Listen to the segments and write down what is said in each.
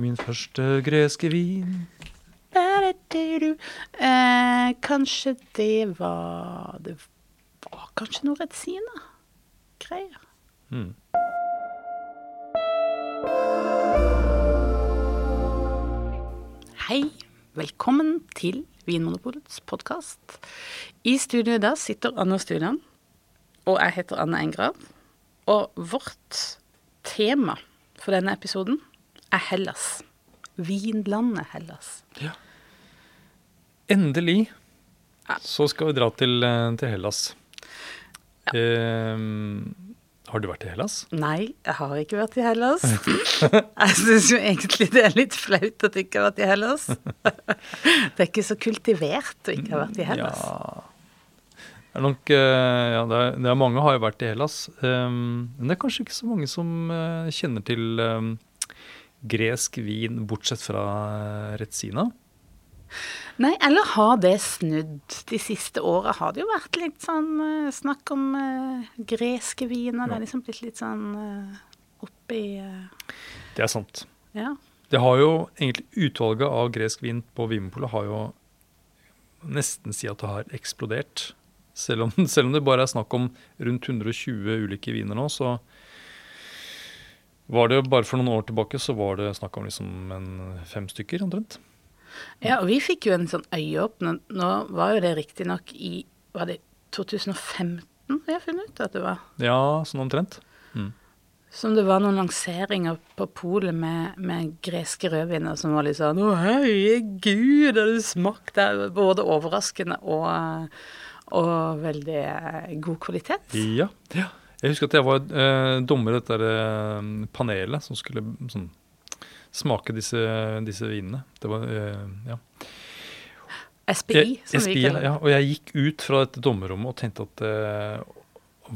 Min første greske vin. Eh, kanskje det var Det var kanskje noe Retsina-greier. Mm. Hei, velkommen til Vinmonopolets podkast. I studio i dag sitter Anna Studian, og jeg heter Anne Engrav. Og vårt tema for denne episoden er Hellas. Vinlandet Hellas. Ja. Endelig så skal vi dra til, eh, til Hellas. Ehm, har du vært i Hellas? Nei, jeg har ikke vært i Hellas. Jeg syns jo egentlig det er litt flaut at jeg ikke har vært i Hellas. Det er ikke så kultivert å ikke ha vært i Hellas. Ja. Det er nok eh, Ja, det er, det er mange har jo vært i Hellas. Um, men det er kanskje ikke så mange som eh, kjenner til ehm, gresk vin, bortsett fra eh, Retsina. Nei, eller har det snudd? De siste åra har det jo vært litt sånn uh, snakk om uh, greske viner. Det er liksom blitt litt sånn uh, oppi Det er sant. Ja. Det har jo egentlig Utvalget av gresk vin på Vinmonopolet har jo nesten si at det har eksplodert. Selv om, selv om det bare er snakk om rundt 120 ulike viner nå, så var det jo bare for noen år tilbake så var det snakk om liksom en fem stykker omtrent. ja, og vi fikk jo en sånn øyeåpner. Nå var jo det riktignok i Var det 2015 vi har funnet ut at det var? Ja, sånn omtrent. Som det var noen lanseringer på polet med, med greske rødviner som var litt sånn Å, herregud, har du smakt det? Både overraskende og, og veldig eh, god kvalitet. Ja. ja. Jeg husker at jeg var eh, dommer i dette eh, panelet som skulle sånn, smake disse, disse vinene. Det var eh, ja. SPI, som vi kaller det. ja, og jeg gikk ut fra dette dommerrommet og tenkte at eh,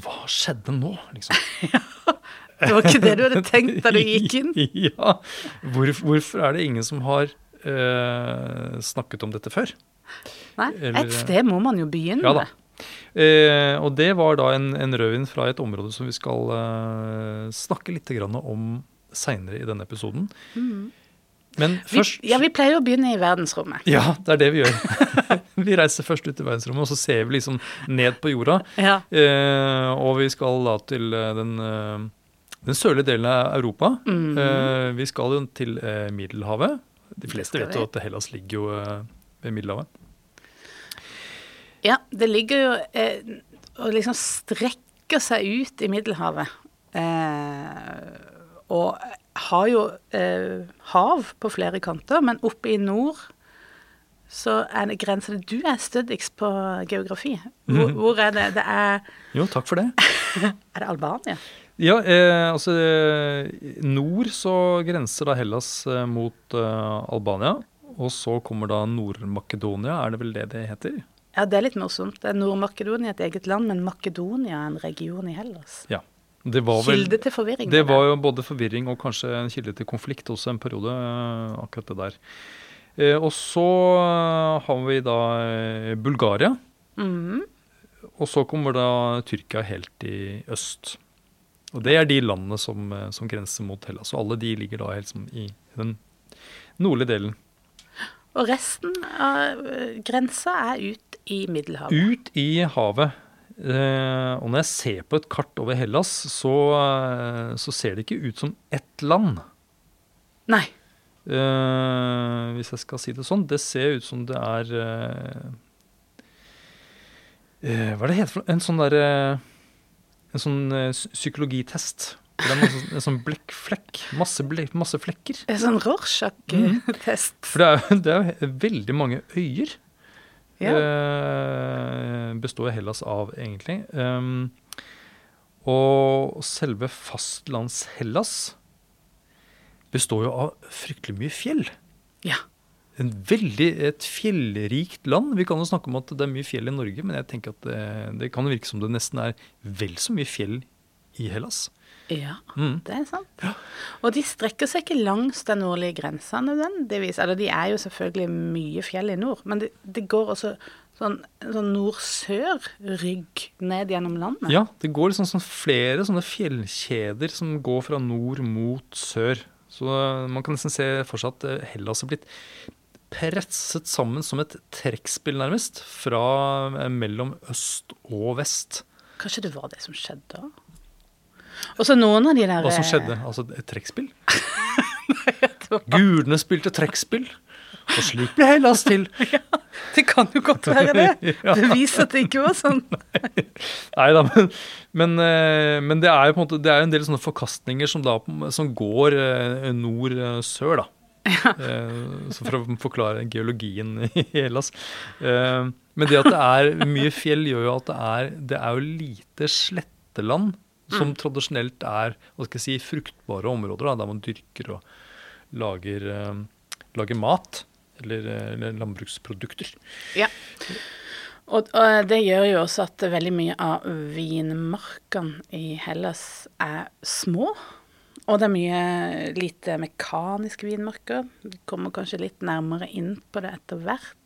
Hva skjedde nå, liksom? Det var ikke det du hadde tenkt da du gikk inn? ja. Hvorfor, hvorfor er det ingen som har eh, snakket om dette før? Nei, Eller- et sted må man jo begynne. Ja da. Eh, og det var da en, en rødvin fra et område som vi skal eh, snakke litt grann om seinere i denne episoden. Men Vi, ja, vi pleier å begynne i verdensrommet. Ja, det er det vi gjør. vi reiser først ut i verdensrommet, og så ser vi liksom ned på jorda. Ja. Eh, og vi skal da til eh, den, eh, den sørlige delen av Europa. Mhm. Eh, vi skal jo til Middelhavet. De fleste vet jo at Hellas ligger jo ved Middelhavet. Ja, det ligger jo eh, og liksom strekker seg ut i Middelhavet. Eh, og har jo eh, hav på flere kanter, men oppe i nord så er det grenser Du er stødigst på geografi. Hvor, hvor er det? Det er Jo, takk for det. Er det Albania? Ja, eh, altså Nord så grenser da Hellas eh, mot eh, Albania. Og så kommer da Nord-Makedonia, er det vel det det heter? Ja, det er litt morsomt. Nord-Makedonia er et eget land, men Makedonia er en region i Hellas. Ja. Det var vel Kilde til forvirring. Det var jo både forvirring og kanskje en kilde til konflikt også en periode, eh, akkurat det der. Eh, og så eh, har vi da Bulgaria, Mm. og så kommer da Tyrkia helt i øst. Og det er de landene som, som grenser mot Hellas. Og alle de ligger da helt som i den nordlige delen. Og resten av eh, grensa er ut i Middelhavet. Ut i havet. Eh, og når jeg ser på et kart over Hellas, så, eh, så ser det ikke ut som ett land. Nei. Eh, hvis jeg skal si det sånn. Det ser ut som det er Hva er det heter for? En sånn derre En sånn psykologitest. Det er masse, en sånn blekkflekk. Masse, blek, masse flekker. Det er sånn Rorschach-test. For det er, det er veldig mange øyer. Ja. Eh, består Hellas av, egentlig. Um, og selve fastlands-Hellas består jo av fryktelig mye fjell. ja. En veldig, et fjellrikt land. Vi kan jo snakke om at det er mye fjell i Norge, men jeg tenker at det, det kan virke som det nesten er vel så mye fjell i Hellas. Ja, Mm. det er sant. Og de strekker seg ikke langs den nordlige grensa nødvendigvis. Eller de er jo selvfølgelig mye fjell i nord, men det, det går også sånn, sånn nord-sør-rygg ned gjennom landet. Ja, det går liksom sånn flere sånne fjellkjeder som går fra nord mot sør. Så eh, man kan nesten se for seg at eh, Hellas har blitt presset sammen som et trekkspill, nærmest, fra eh, mellom øst og vest. Kanskje det var det som skjedde? Og så noen av de der Hva som eh, skjedde? Altså et trekkspill? Gudene spilte trekkspill, og slik ble Hellas til. Det kan jo godt være det. Ja. Bevis at det ikke var sånn. Nei da, men, men, eh, men det er jo på en måte Det er en del sånne forkastninger som, da, som går eh, nord-sør, da. Ja. Så for å forklare geologien i Hellas. Men det at det er mye fjell, gjør jo at det er, det er jo lite sletteland. Som tradisjonelt er hva skal jeg si, fruktbare områder, da, der man dyrker og lager, uh, lager mat. Eller, eller landbruksprodukter. Ja. Og, og det gjør jo også at veldig mye av vinmarkene i Hellas er små. Og det er mye lite mekaniske vinmarker. Vi kommer kanskje litt nærmere inn på det etter hvert.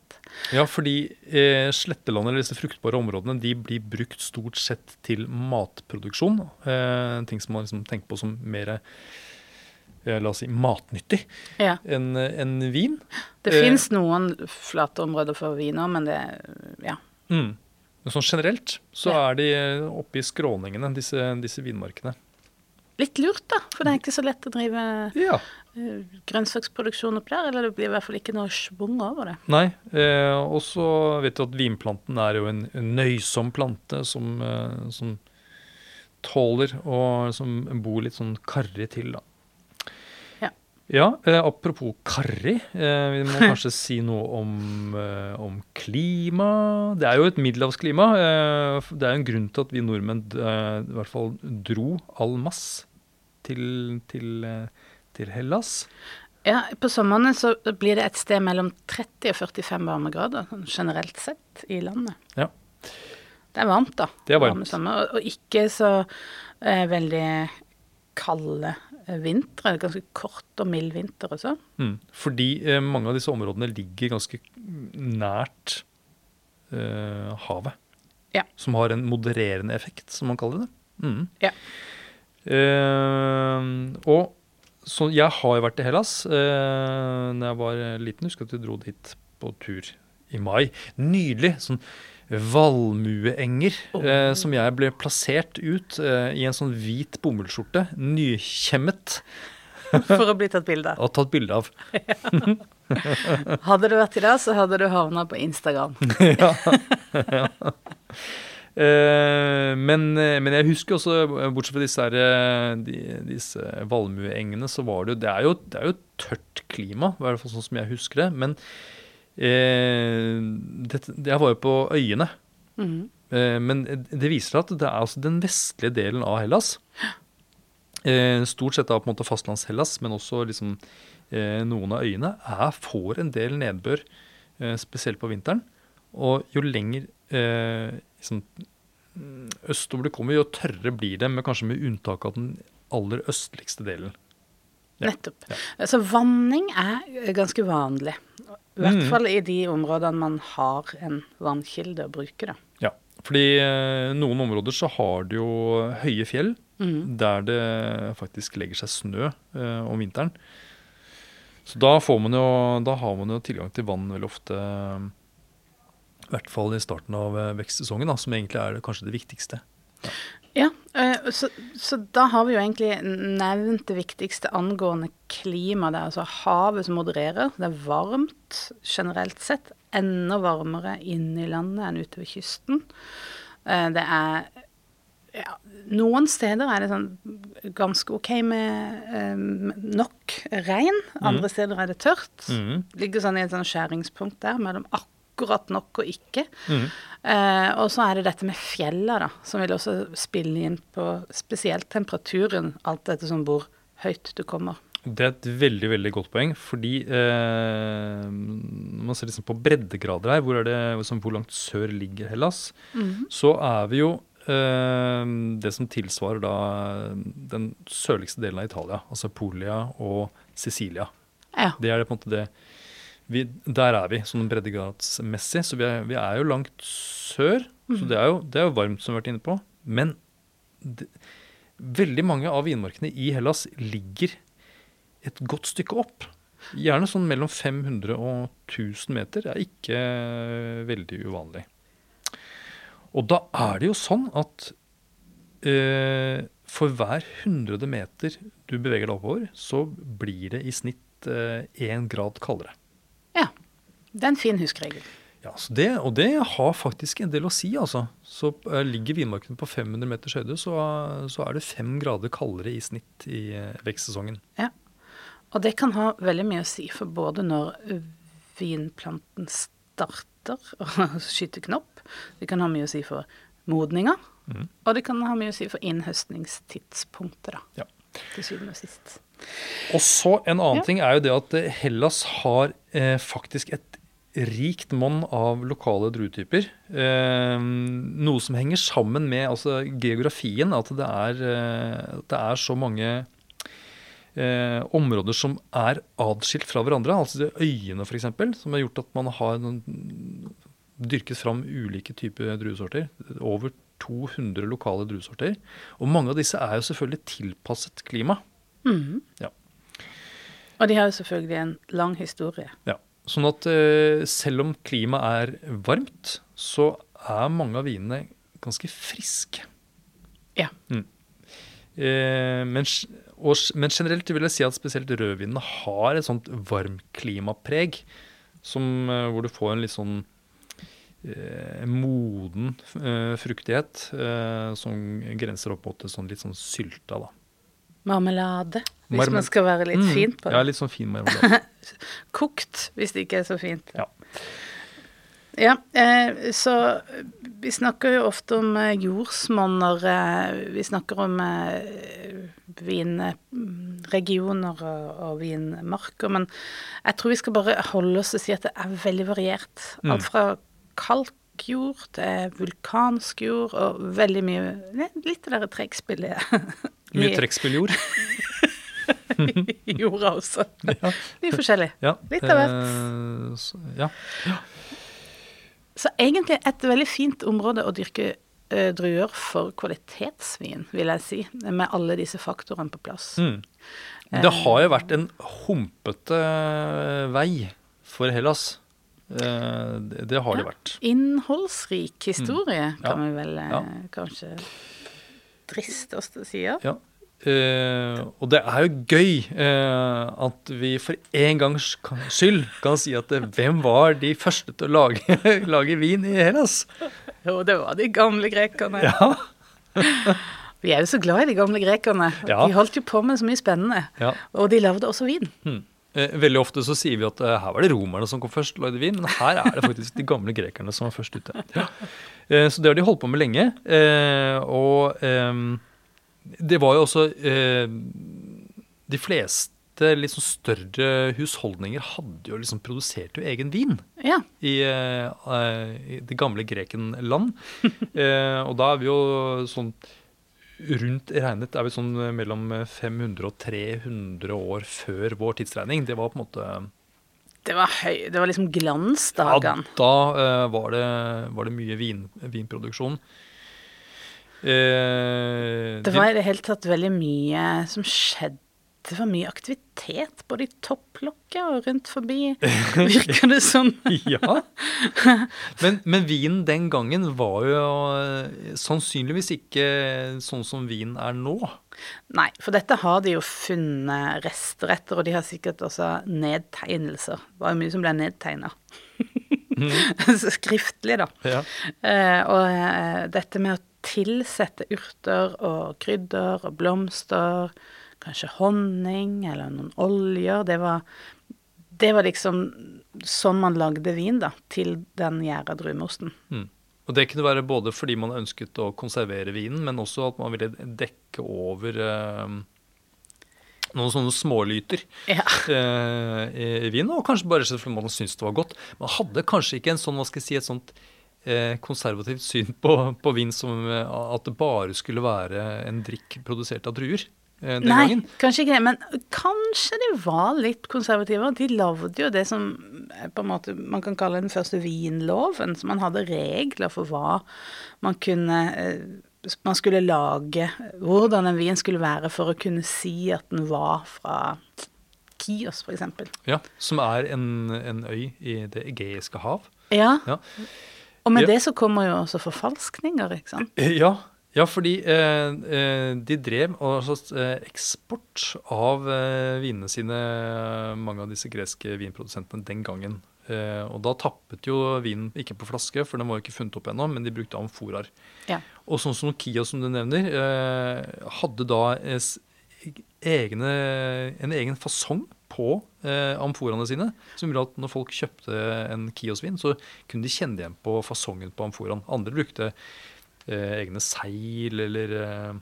Ja, fordi eh, sletteland, eller disse fruktbare områdene, de blir brukt stort sett til matproduksjon. Eh, ting som man liksom tenker på som mer eh, la oss si, matnyttig Ja. enn en vin. Det Eh, fins noen flate områder for viner, men det Ja. Mm. Men sånn generelt så Ja. er de eh, oppe i skråningene, disse, disse vinmarkene. Litt lurt, da, for det er ikke så lett å drive Ja. Eh, grønnsaksproduksjon opp der. Eller det blir i hvert fall ikke noe schwung over det. Nei. Eh, og så vet du at vinplanten er jo en, en nøysom plante som, eh, som tåler og som bor litt sånn karrig til, da. Ja. Ja, eh, apropos karrig. Eh, vi må kanskje si noe om, eh, om klima. Det er jo et middelhavsklima. Eh, det er jo en grunn til at vi nordmenn eh, i hvert fall dro all mass til, til, til Hellas. Ja, På sommerne så blir det et sted mellom 30 og 45 varmegrader sånn generelt sett i landet. Ja. Det er varmt, da. Det er varmt. Sommer, og, ikke så eh, veldig kalde eh, vintre. Ganske kort og mild vinter også. Mm. Fordi eh, mange av disse områdene ligger ganske nært eh, havet. Ja. Som har en modererende effekt, som man kaller det. Mm. Ja. Eh, og så jeg har jo vært i Hellas eh, når jeg var liten. Husker jeg at vi dro dit på tur i mai. Nydelig. sånn valmueenger eh, som jeg ble plassert ut eh, i en sånn hvit bomullsskjorte. Nykjemmet For å bli tatt bilde av. og tatt bilde av. Hadde du vært i det, så hadde du havna på Instagram. Eh, men, eh, men jeg husker også, eh, bortsett fra disse, her, eh, de, disse valmueengene, så var det jo Det er jo, det er jo tørt klima, i hvert fall sånn som jeg husker det. Men eh, det, jeg var jo på øyene. Mhm. Eh, men det viser at det er altså den vestlige delen av Hellas. Eh, stort sett av på en måte fastlands-Hellas, men også liksom eh, noen av øyene er, får en del nedbør, eh, spesielt på vinteren. Og jo lenger eh, liksom, mm, østover det kommer, jo tørrere blir det, men kanskje med unntak av den aller østligste delen. Ja. Nettopp. Så vanning er ganske vanlig. I hvert mm. fall i de områdene man har en vannkilde å bruke, da. Ja, fordi eh, noen områder så har det jo høye fjell, mm. der det faktisk legger seg snø eh, om vinteren. Så da, får man jo, da har man jo tilgang til vann veldig ofte, eh, i hvert fall i starten av eh, vekstsesongen, da, som egentlig er det, kanskje det viktigste. Ja, eh, så, så da har vi jo egentlig nevnt det viktigste angående klima. Det er altså havet som modererer. Det er varmt generelt sett. Enda varmere inne i landet enn ute ved kysten. Eh, Det er ja, Noen steder er det sånn ganske ok med um, nok regn. Andre steder er det tørt. Mm. Ligger sånn i et sånn skjæringspunkt der mellom akkurat nok og ikke. Mm. Eh, og så er det dette med fjella, da, som vil også spille inn på spesielt temperaturen, alt etter som hvor høyt du kommer. Det er et veldig veldig godt poeng, fordi eh, når man ser liksom på breddegrader her, hvor, er det, liksom, hvor langt sør ligger Hellas, så er vi jo eh, det som tilsvarer da den sørligste delen av Italia, altså Polia og Sicilia. Ja. Det er det på en måte det vi, Der er vi sånn breddegradsmessig, så vi er, vi er jo langt sør. Så det er, jo, det er jo varmt, som vi har vært inne på. Men det, veldig mange av vinmarkene i Hellas ligger et godt stykke opp. Gjerne sånn mellom 500 og 1000 meter er ikke eh, veldig uvanlig. Og da er det jo sånn at eh, for hver hundrede meter du beveger deg oppover, så blir det i snitt én grad kaldere. Ja. Det er en fin huskeregel. Ja, så det, Og det har faktisk en del å si, altså. Så uh, ligger vinmarkene på 500 meters høyde, så, så er det fem grader kaldere i snitt i uh, vekstsesongen. Ja. Og det kan ha veldig mye å si for både når vinplanten starter å skyte knopp, det kan ha mye å si for modninga, mm. og det kan ha mye å si for innhøstningstidspunktet, da. Ja. Til syvende og sist. Og så en annen Ja. ting er jo det at eh, Hellas har eh, faktisk et rikt monn av lokale druetyper. Eh, noe som henger sammen med altså, geografien. At det er, eh, det er så mange eh, områder som er adskilt fra hverandre. Altså øyene f.eks. Som har gjort at man har noen, dyrket fram ulike typer druesorter. Over 200 lokale druesorter. Og mange av disse er jo selvfølgelig tilpasset klima. Mhm. Ja. Og de har jo selvfølgelig en lang historie. Ja, sånn at eh, selv om klimaet er varmt, så er mange av vinene ganske friske. Ja. Mm. Eh, men, og, men generelt vil jeg si at spesielt rødvinene har et sånt varmklimapreg, som, eh, hvor du får en litt sånn eh, moden eh, fruktighet eh, som grenser opp mot sånn litt sånn sylta, da. Marmelade, hvis Marmel- man skal være litt Mm, fin på det. Ja, litt sånn fin marmelade. Kokt, hvis det ikke er så fint. Ja. Ja, eh, så vi snakker jo ofte om eh, jordsmonner. Eh, vi snakker om eh, vinregioner og, og vinmarker. Men jeg tror vi skal bare holde oss og si at det er veldig variert. Mm. Alt fra kalkjord til vulkansk jord og veldig mye Litt av det der trekkspillet Mye trekkspilljord. jorda også. Ja. Mye forskjellig. Ja, Litt av hvert. eh, så- ja. Så egentlig et veldig fint område å dyrke eh, druer for kvalitetsvin, vil jeg si, med alle disse faktorene på plass. Mm. Det har jo vært en humpete eh, vei for Hellas. Eh, Det, har det vært. Innholdsrik historie, Mm. Ja. kan vi vel eh, Ja. kanskje til å si. Ja. Ja. Eh, og det er jo gøy eh, at vi for en gangs skyld kan si at eh, hvem var de første til å lage, lage vin i Hellas? Jo, det var de gamle grekerne. Ja. Vi er jo så glad i de gamle grekerne. Ja. De holdt jo på med så mye spennende. ja. Og de lagde også vin. Hmm. Eh, Veldig ofte så sier vi at her var det romerne som kom først og lagde vin, men her er det faktisk de gamle grekerne som var først ute. Ja. Eh, Så det har de holdt på med lenge. eh, Og eh, det var jo også De fleste litt sånn større husholdninger hadde jo liksom produsert jo egen vin Ja. i, i det gamle Grekenland. Eh, og da er vi jo sånn rundt regnet er vi sånn mellom 500 og 300 år før vår tidsregning. Det var på en måte Det var, høy, det var liksom Ja, da uh, var, det, var det mye vin, vinproduksjon. Uh, Det var i det hele tatt veldig mye som skjedde. Det var mye aktivitet både i topplokket og rundt forbi, virker det som. ja. Men, men vinen den gangen var jo eh, sannsynligvis ikke sånn som vin er nå. Nei, for dette har de jo funnet rester etter, og de har sikkert også nedtegnelser. Det var jo mye som ble nedtegna. Skriftlig, da. Ja. Eh, og eh, dette med å tilsette urter og krydder og blomster, kanskje honning eller noen oljer, det var, det var liksom sånn man lagde vin, da, til den gjæra druemosten. Mm. Og det kunne være både fordi man ønsket å konservere vinen, men også at man ville dekke over eh, noen sånne smålyter Ja. eh, i, vinen, og kanskje bare fordi man syntes det var godt. Man hadde kanskje ikke en sånn, hva skal jeg si, et sånt eh, konservativt syn på, på vin som eh, at det bare skulle være en drikk produsert av druer den Nei, gangen. kanskje ikke det, men kanskje de var litt konservative. De lagde jo det som eh, på en måte man kan kalle den første vinloven. Så man hadde regler for hva man kunne eh, Man skulle lage Hvordan en vin skulle være for å kunne si at den var fra Kios, f.eks. Ja, Som er en, en øy i Det egeiske hav. Ja. Ja. Og med Ja. det så kommer jo også forfalskninger, ikke sant. Eh, Ja, ja fordi eh, eh, de drev altså, eh, eksport av eh, vinene sine, mange av disse greske vinprodusentene, den gangen. Eh, og da tappet jo vinen ikke på flaske, for den var jo ikke funnet opp ennå, men de brukte amforaer. Ja. Og sånn som Nokia, som du nevner, eh, hadde da eh, egne, en egen fasong på eh, amforaene sine, som gjorde at når folk kjøpte en Kios-vin, så kunne de kjenne igjen på fasongen på amforaen. Andre brukte eh, egne seil eller eh,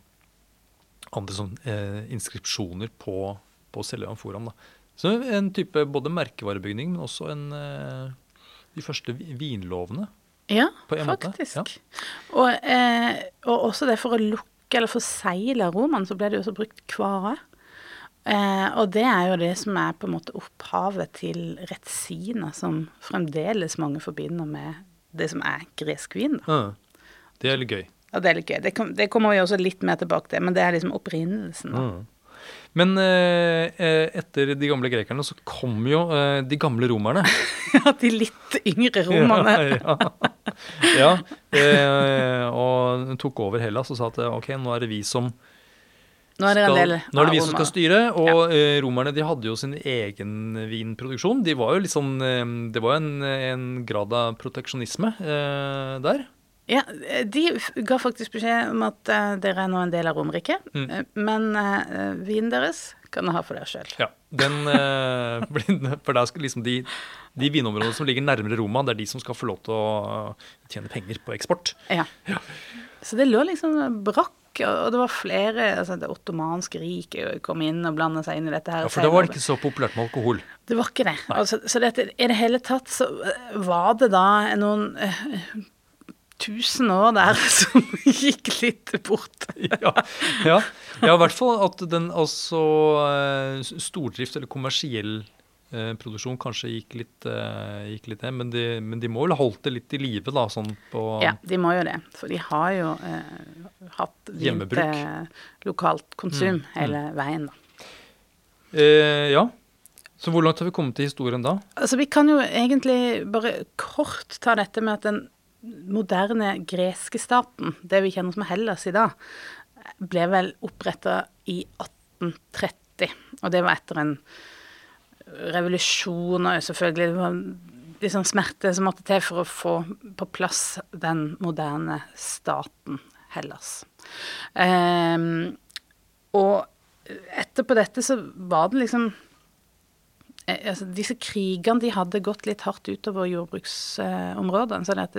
andre sånn eh, inskripsjoner på, på selve amforaen. Da. Så en type både merkevarebygning, men også en, eh, de første vinlovene. Ja, På en måte, faktisk. ja. Og, eh, og også det for å lukke eller forsegle aromaen, så ble det jo også brukt kvare. Eh, og det er jo det som er på en måte opphavet til retsina, som fremdeles mange forbinder med det som er gresk vin. Da. Ja. Det er litt gøy. Ja, det er litt gøy. Det, kom, det kommer vi også litt mer tilbake til, men det er liksom opprinnelsen. Da. Mm. Men eh, eh, etter de gamle grekerne så kom jo eh, de gamle romerne. Ja, de litt yngre romerne. ja, ja. Eh, og tok over Hellas og sa at eh, ok, nå er det vi som Nå er det skal, nå er det vi som skal styre. Og ja. romerne de hadde jo sin egen vinproduksjon. De var jo litt sånn, eh, det var jo en, en grad av proteksjonisme eh, der. Ja, de ga faktisk beskjed om at eh, dere er nå en del av Romerike, Mm. eh, men uh, vinen deres kan dere ha for dere sjøl. Ja, den, eh, For det er liksom de, de vinområdene som ligger nærmere Roma, det er de som skal få lov til å tjene penger på eksport. Ja. Så det lå liksom brakk, og det var flere altså Det ottomanske riket kom inn og blanda seg inn i dette her. Ja, For da var det ikke så populært med alkohol. Det var ikke det. Altså, så dette, i det hele tatt så var det da noen tusen år der som gikk litt bort. ja, ja. ja, i hvert fall at den altså eh, Stordrift eller kommersiell eh, produksjon kanskje gikk litt, eh, gikk litt ned, men de, men de må vel holdt det litt i live, da, sånn på Ja, de må jo det. For de har jo eh, hatt Hjemmebruk. til lokalt konsum Mm, hele veien. da. eh, Ja. Så hvor langt har vi kommet i historien da? Altså, vi kan jo egentlig bare kort ta dette med at den moderne greske staten, det vi kjenner som Hellas i dag, ble vel oppretta i 1830. Og det var etter en revolusjon og selvfølgelig det var sånn smerte som måtte til for å få på plass den moderne staten Hellas. Um, og etterpå dette så var det liksom altså, disse krigene de hadde gått litt hardt utover jordbruksområdene. sånn at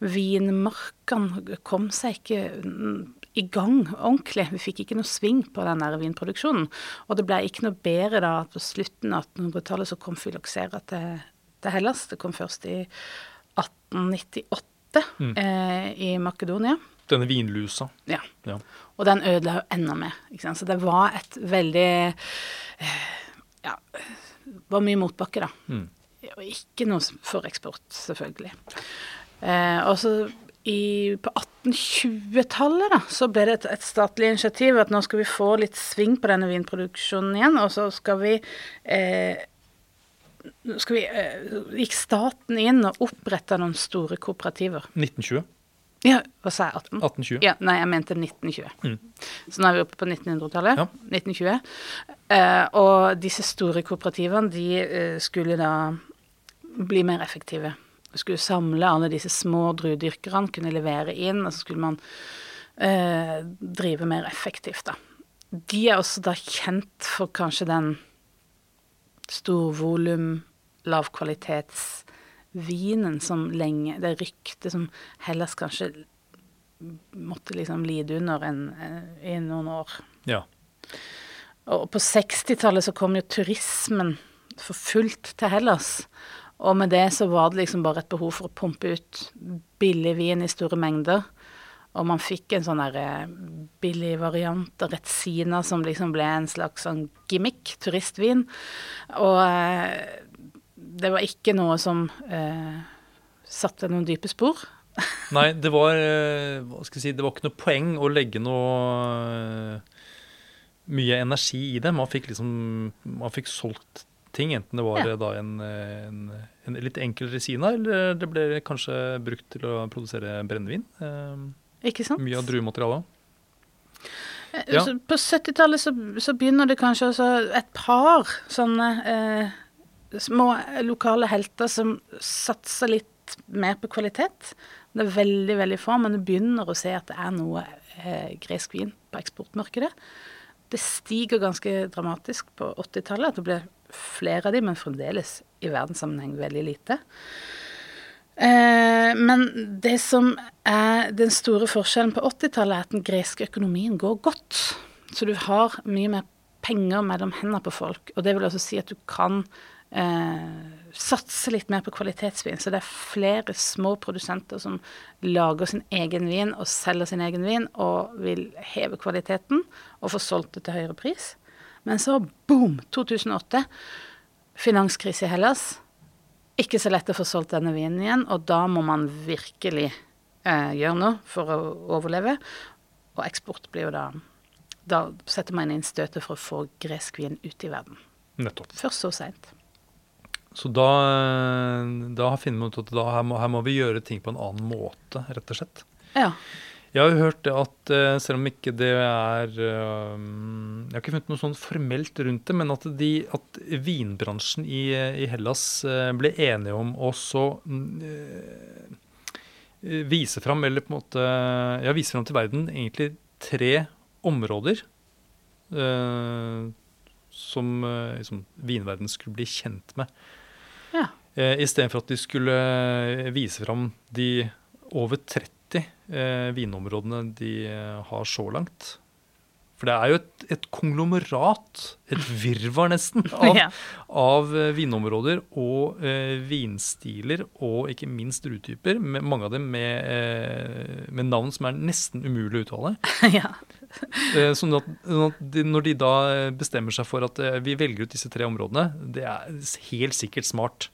vinmarkene kom seg ikke mm, i gang ordentlig. Vi fikk ikke noe sving på den der vinproduksjonen. Og det ble ikke noe bedre da at på slutten av 1800-tallet så kom fyloksera til, til Hellas. Det kom først i 1898 Mm. eh, i Makedonia. Denne vinlusa. Ja. Ja. Og den ødela jo enda mer. Så det var et veldig eh, Ja, var mye motbakke, da. Mm. Og ikke noe for eksport, selvfølgelig. Eh, og så i, på 1820-tallet da, så ble det et, et statlig initiativ at nå skal vi få litt sving på denne vinproduksjonen igjen, og så skal vi eh, skal vi, eh, gikk staten inn og oppretta noen store kooperativer. 1920. Ja, hva sa jeg? 18? 1820. Ja, nei, jeg mente 1920. Mm. Så nå er vi oppe på 1900-tallet. Ja. 1920. Eh, og disse store kooperativene, de eh, skulle da bli mer effektive. Skulle samle alle disse små druedyrkerne, kunne levere inn, og så skulle man eh, drive mer effektivt, da. De er også da kjent for kanskje den storvolum, lavkvalitetsvinen som lenge Det ryktet som Hellas kanskje måtte liksom lide under en, eh, i noen år. Ja. Og på 60-tallet så kom jo turismen for fullt til Hellas. Og med det så var det liksom bare et behov for å pumpe ut billig vin i store mengder. Og man fikk en sånn billig variant av Retsina som liksom ble en slags sånn gimmick, turistvin. Og eh, det var ikke noe som eh, satte noen dype spor. Nei, det var eh, Hva skal jeg si Det var ikke noe poeng å legge noe eh, mye energi i det. Man fikk liksom Man fikk solgt ting, enten det var Ja. da en, en, en litt enkel resina, eller det ble kanskje brukt til å produsere brennevin. Eh, Ikke sant? mye av druematerialet. Ja. På 70-tallet så, så begynner det kanskje også et par sånne eh, små lokale helter som satser litt mer på kvalitet. Det er veldig, veldig få, men du begynner å se at det er noe eh, gresk vin på eksportmarkedet. Det stiger ganske dramatisk på 80-tallet. At det ble flere av de, men fremdeles i verdenssammenheng veldig lite. Eh, men det som er den store forskjellen på 80-tallet, er at den greske økonomien går godt. Så du har mye mer penger mellom hendene på folk. Og det vil også si at du kan eh, satse litt mer på kvalitetsvin. Så det er flere små produsenter som lager sin egen vin og selger sin egen vin og vil heve kvaliteten og få solgt det til høyere pris. Men så boom, 2008. Finanskrise i Hellas. Ikke så lett å få solgt denne vinen igjen, og da må man virkelig eh, gjøre noe for å overleve. Og eksport blir jo da Da setter man inn støtet for å få gresk vin ut i verden. Nettopp. Først så seint. Så da, da finner man ut at her, må, her må vi gjøre ting på en annen måte, rett og slett. Ja. Jeg har hørt det at eh, selv om ikke det er eh, Jeg har ikke funnet noe sånn formelt rundt det, men at, de, at vinbransjen i, i Hellas eh, ble enige om å så eh, vise fram, eller på en måte Ja, vise fram til verden egentlig tre områder eh, som eh, liksom, vinverden skulle bli kjent med. Ja. Eh, Istedenfor at de skulle eh, vise fram de over 30 eh, vinområdene de eh, har så langt. For det er jo et, et konglomerat, et virvar nesten, av, Ja. av eh, vinområder og eh, vinstiler, og ikke minst druetyper. med- Mange av dem med, eh, med navn som er nesten umulig å uttale. ja. Eh, Sånn at, sånn når de da eh, bestemmer seg for at eh, vi velger ut disse tre områdene, det er helt sikkert smart.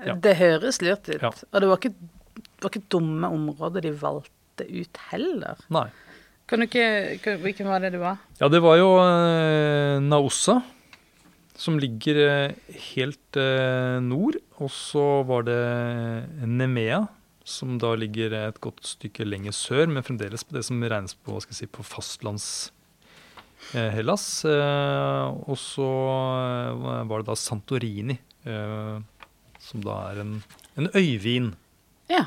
Ja. Det høres lurt ut. Og det var, ikke, det var ikke dumme områder de valgte ut heller. Nei. Kan du ikke, kan, Hvilken var det det var? Ja, det var jo eh, Naossa, som ligger eh, helt eh, nord. Og så var det Nemea, som da ligger et godt stykke lenger sør, men fremdeles på det som regnes på, skal si, på fastlands eh, Hellas. Eh, og så eh, var det da Santorini, eh, som da er en, en øyvin. Ja.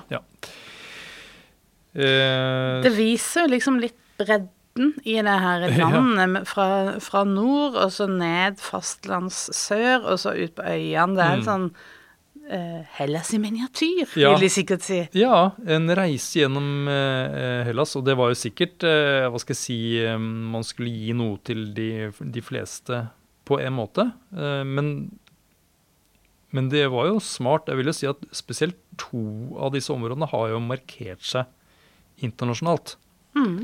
Eh, Det viser jo liksom litt bredden i det her landet, med- fra, fra nord og så ned fastlands sør, og så ut på øyene. Det er en Mm. sånn eh, Hellas i miniatyr, Ja. vil de sikkert si. Ja, en reise gjennom eh, Hellas, og det var jo sikkert eh, Hva skal jeg si eh, Man skulle gi noe til de, de fleste på en måte. Eh, men, men det var jo smart. Jeg vil jo si at spesielt to av disse områdene har jo markert seg internasjonalt. Mm.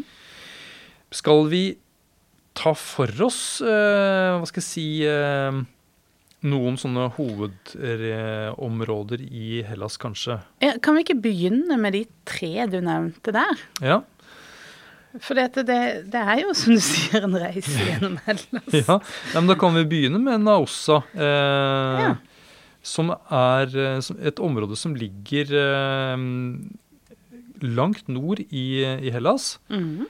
Skal vi ta for oss eh, Hva skal jeg si eh, noen sånne hovedområder i Hellas, kanskje? Ja, kan vi ikke begynne med de tre du nevnte der? Ja. For det, det, det er jo, som du sier, en reise gjennom Hellas. Ja, ja, men Da kan vi begynne med Naossa. Eh, Ja. Som er eh, et område som ligger eh, langt nord i, i Hellas. Eh, eh,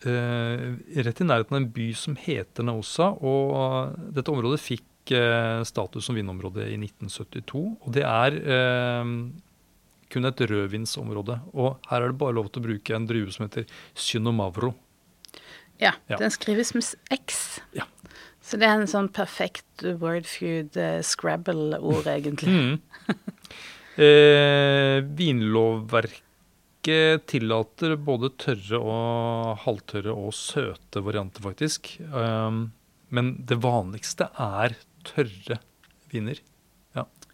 rett i nærheten av en by som heter Naosa. Og dette området fikk eh, status som vinområde i 1972. Og det er eh, kun et rødvinsområde. Og her er det bare lov til å bruke en drue som heter Synomavro. Ja, Ja. den skrives med X. Ja. Så det er en sånn perfekt wordfeud uh, scrabble-ord, egentlig. Mm. Eh, vinlovverket tillater både tørre og halvtørre og søte varianter, faktisk. Um, men det vanligste er tørre viner.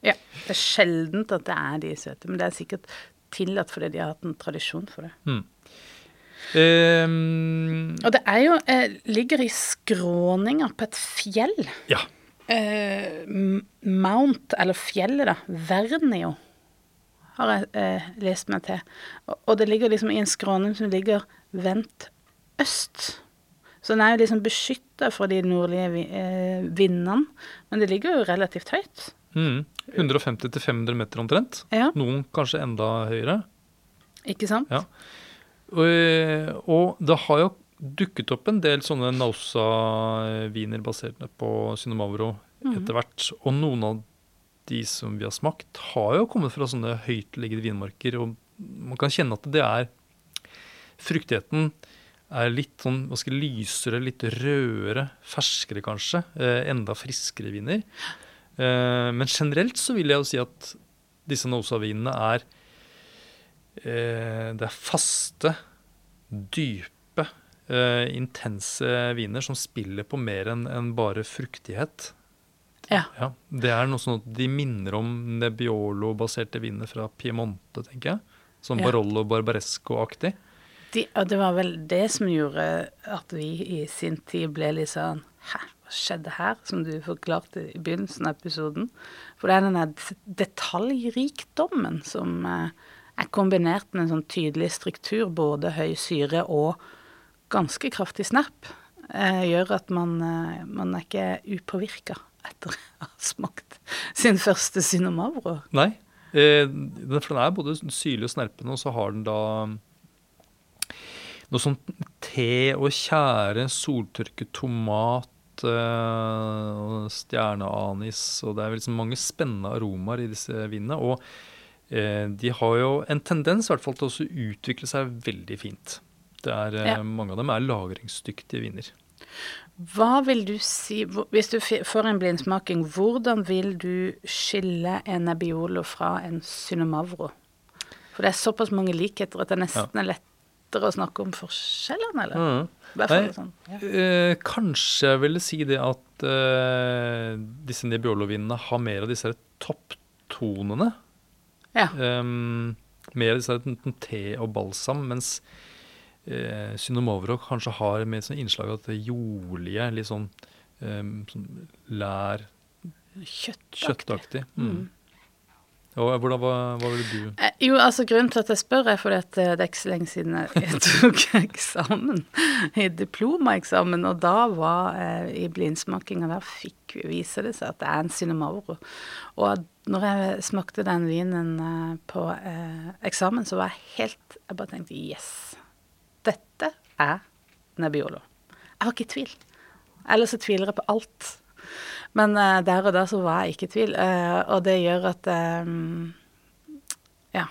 Ja, Det er sjeldent at det er de søte, men det er sikkert tillatt fordi de har hatt en tradisjon for det. Mm. Um, Og det er jo eh, ligger i skråninger på et fjell. ja. Eh, Mount, eller fjellet, da. Vernio, har jeg eh, lest meg til. Og, og det ligger liksom i en skråning som ligger vendt øst Så den er jo liksom beskytta fra de nordlige vi- eh, vindene, men det ligger jo relativt høyt. Mm. 150-500 meter omtrent. Ja, Noen kanskje enda høyere. ikke sant? Ja. Og, og det har jo dukket opp en del sånne Nausa-viner basert på Synomavro Mhm. etter hvert. Og noen av de som vi har smakt, har jo kommet fra sånne høytliggende vinmarker. Og man kan kjenne at det er Fruktigheten er litt sånn skal lysere, litt rødere, ferskere kanskje. Eh, enda friskere viner. Eh, men generelt så vil jeg jo si at disse Nosa-vinene er eh, Det er faste, dype, intense viner som spiller på mer enn bare fruktighet. Ja. Ja, det er noe sånn at de minner om Nebbiolo-baserte viner fra Piemonte, tenker jeg. Som Ja. Barollo Barbaresco-aktig. De, og det var vel det som gjorde at vi i sin tid ble litt sånn Hæ, hva skjedde her? Som du forklarte i begynnelsen av episoden. For det er denne detaljrikdommen som eh, er kombinert med en sånn tydelig struktur, både høy syre og ganske kraftig snap, eh, gjør at man, eh, man er ikke upåvirka etter å ha smakt sin første Cinnamavro? Nei, eh, for den er både syrlig og snerpende, og så har den da noe sånn te og tjære, soltørket tomat, eh, og stjerneanis, og det er liksom mange spennende aromaer i disse vinene. Og eh, de har jo en tendens i hvert fall til å utvikle seg veldig fint. Det er, eh, Ja. Mange av dem er lagringsdyktige viner. Hva vil du si, hvis du får en blindsmaking, hvordan vil du skille en Nebbiolo fra en Synomavro? For det er såpass mange likheter at det nesten er lettere å snakke om forskjellene, eller? Mm. Nei. sånn. Ja. øh, kanskje jeg ville si det at øh, disse Nebbiolo-vinene har mer av disse topptonene. ja. Um, mer av disse te og balsam, mens eh, Synomavro kanskje har mer sånn innslag av det jordlige, litt sånn, eh, sånn lær, Kjøttaktig. kjøttaktig. Mm. Og hvordan, hva, hva ville du Eh, Jo, altså grunnen til at jeg spør er fordi at eh, det er ikke så lenge siden jeg tok eksamen, i diplomaeksamen, og da var jeg i blindsmakinga der fikk vi vise det seg at det er en Synomavro. Og når jeg smakte den vinen eh, på eh, eksamen, så var jeg helt Jeg bare tenkte yes, dette er Nebbiolo. Jeg var ikke i tvil. Ellers så tviler jeg på alt. Men uh, der og da så var jeg ikke i tvil, uh, og det gjør at um, Ja,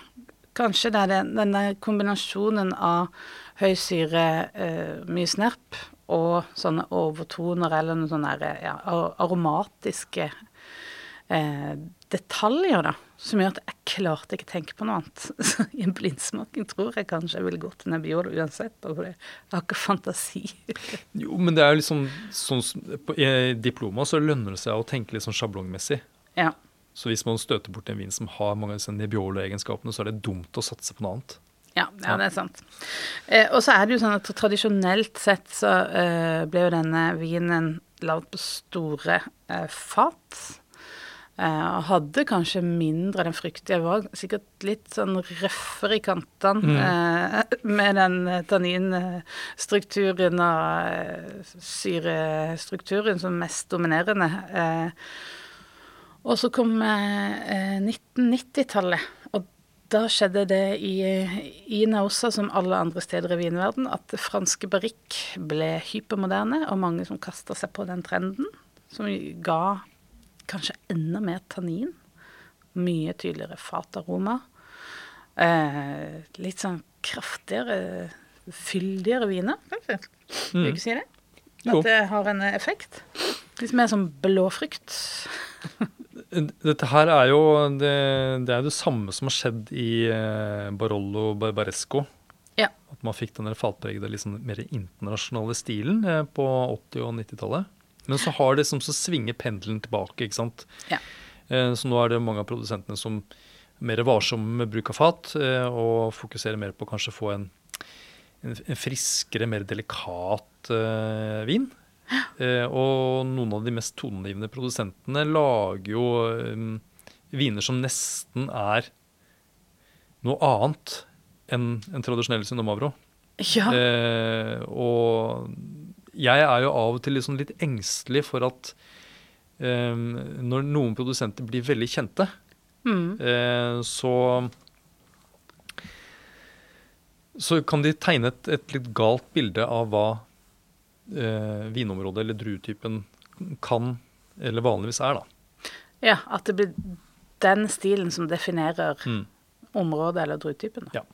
kanskje det er den, denne kombinasjonen av høy syre, uh, mye snerp, og sånne overtoner eller noen sånne ja, aromatiske detaljer, da, som gjør at jeg klarte ikke å tenke på noe annet. Så I en blindsmaking tror jeg kanskje jeg ville gått til Nebbiolo uansett, bare jeg har ikke fantasi. Jo, men det er jo liksom sånn på, I diploma så lønner det seg å tenke litt sånn sjablongmessig. ja. Så hvis man støter bort en vin som har mange av disse Nebbiolo-egenskapene, så er det dumt å satse på noe annet. Ja, ja, det er sant. Eh, og så er det jo sånn at tradisjonelt sett så eh, ble jo denne vinen lagd på store eh, fat. Eh, og hadde kanskje mindre den fruktige. Var sikkert litt sånn røffere i kantene mm. med den eh, tanninstrukturen og eh, syrestrukturen som mest dominerende. Eh, og så kom eh, 1990-tallet, og da skjedde det i, i Nausa, som alle andre steder i vinverden, at franske barikk ble hypermoderne, og mange som kasta seg på den trenden, som ga kanskje enda mer tannin. Mye tydeligere fataroma. Eh, litt sånn kraftigere, fyldigere viner, kanskje. Vil du ikke si det? At det har en effekt. Litt mer som blåfrukt. Dette her er jo det, det, er det samme som har skjedd i eh, Barollo Barbaresco. Ja. At man fikk den fatpregede, liksom mer internasjonale stilen eh, på 80- og 90-tallet. Men så har det som så svinger pendelen tilbake, ikke sant. Ja. Eh, så nå er det mange av produsentene som er mer varsomme med bruk av fat, eh, og fokuserer mer på kanskje å få en, en, friskere, mer delikat eh, vin. Eh, og noen av de mest toneangivende produsentene lager jo viner som nesten er noe annet enn en tradisjonell Sinomavro. Ja. Eh, og jeg er jo av og til liksom litt engstelig for at eh, når noen produsenter blir veldig kjente, Mm. eh, så så kan de tegne et, et litt galt bilde av hva eh, vinområdet eller druetypen kan eller vanligvis er, da. Ja, at det blir den stilen som definerer Mm. området eller druetypen. da. Ja.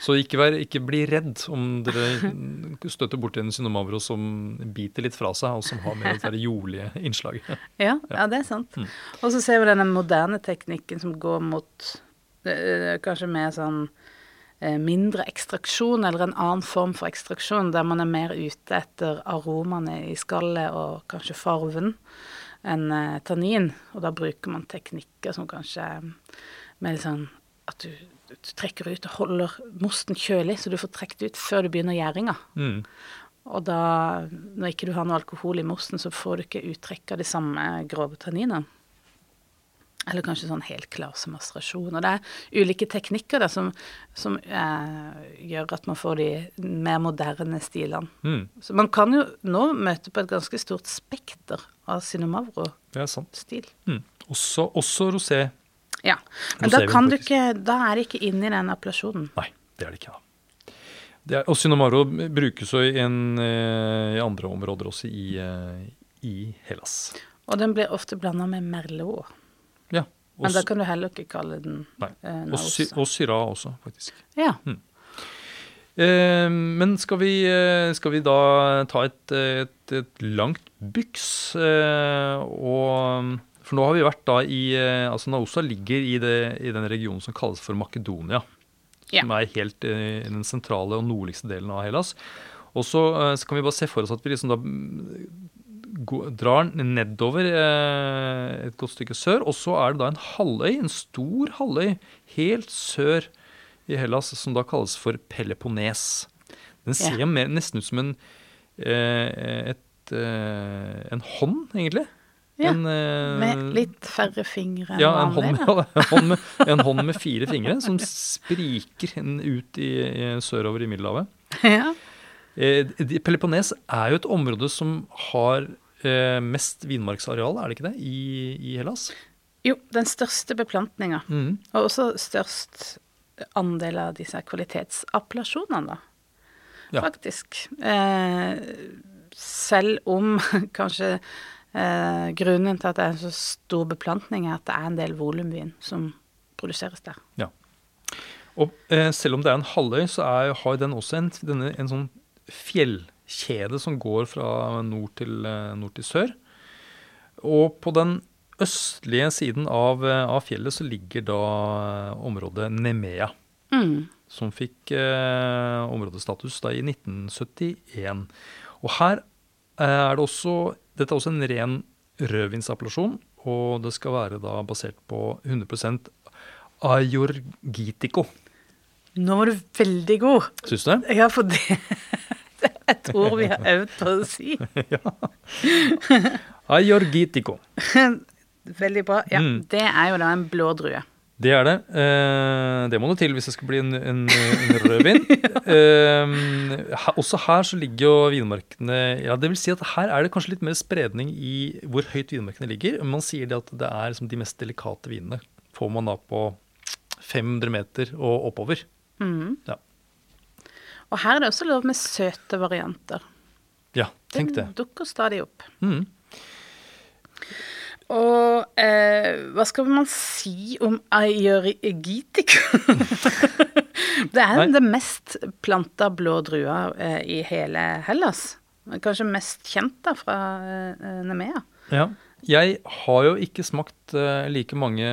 Så ikke, vær, ikke bli redd om dere støtter borti en synomavro som biter litt fra seg, og som har mer det jordlige innslaget. Ja, ja, det er sant. Mm. Og så ser vi denne moderne teknikken som går mot eh, kanskje mer sånn eh, mindre ekstraksjon, eller en annen form for ekstraksjon, der man er mer ute etter aromaene i skallet og kanskje farven enn eh, tannin. Og da bruker man teknikker som kanskje er mer sånn at du, du trekker ut og holder mosten kjølig, så du får trukket ut før du begynner gjæringa. Mm. Og da, når ikke du har noe alkohol i mosten, så får du ikke uttrekk av de samme grove tanninene. Eller kanskje sånn helt klar som masterasjon. Og det er ulike teknikker da, som, som eh, gjør at man får de mer moderne stilene. Mm. Så man kan jo nå møte på et ganske stort spekter av sant. Mm. Også, også rosé. Ja. Men da, kan du ikke, da er det ikke inn i den appellasjonen. Nei, det er det ikke. da. Det er, og Synomaro brukes jo i, en, eh, i andre områder også i, eh, i Hellas. Og den blir ofte blanda med merlot. Ja. Og, Men da kan du heller ikke kalle den nei, eh, og, sy, og Syra også, faktisk. Ja. Eh, men skal vi, eh, skal vi da ta et, et, et langt byks? Eh, og, for nå har vi vært da i eh, Altså Naosa ligger i, det, i den regionen som kalles for Makedonia. Ja. Som er helt eh, i den sentrale og nordligste delen av Hellas. Og så, eh, så kan vi bare se for oss at vi liksom da mm, drar nedover eh, et godt stykke sør, og så er det da en halvøy, en stor halvøy, helt sør i Hellas, som da kalles for Peloponnes. Den ser jo mer, nesten ut som en, et, et, eh, en hånd, egentlig. Ja, En, eh, Med litt færre fingre enn ja, en hånd, vanlig. med, en, hånd med, en hånd med fire fingre som spriker ut i, i, sørover i Middelhavet. Ja. Eh, Peloponnes er jo et område som har eh, mest vinmarksareal, er det ikke det, i, i Hellas? Jo, den største beplantninga, Mm. og også størst andel av disse kvalitetsappellasjonene, da. Ja. Faktisk. Eh, selv om kanskje eh, grunnen til at det er en så stor beplantning, er at det er en del volumvin som produseres der. Ja. Og eh, selv om det er en halvøy, så er, har den også en, denne, en sånn fjellkjede som går fra nord til, eh, nord til sør. Og på den østlige siden av, eh, av fjellet så ligger da eh, området Nemea. Mm. som fikk eh, områdestatus da i 1971. Og her er det også Dette er også en ren rødvinsappellasjon, og det skal være da basert på 100% ajorgitico. Nå var du veldig god. Syns du det? Ja, for det det er et ord vi har øvd på å si. Ajorgitico. Veldig bra. Ja, Mm. Det er jo da en blå drue. Det er det. Eh, det må det til hvis det skal bli en, en, en rødvin. ja. også her så ligger jo vinmarkene Ja, det vil si at her er det kanskje litt mer spredning i hvor høyt vinmarkene ligger. Man sier det at det er liksom de mest delikate vinene. Får man da på 500 meter og oppover. Mm. Ja. Og her er det også lov med søte varianter. Ja, tenk det. Den dukker stadig opp. Mm. Og eh, hva skal man si om Ayurgitico? det er den mest planta blå drua eh, i hele Hellas. Kanskje mest kjent da fra eh, Nemea. Ja. Jeg har jo ikke smakt eh, like mange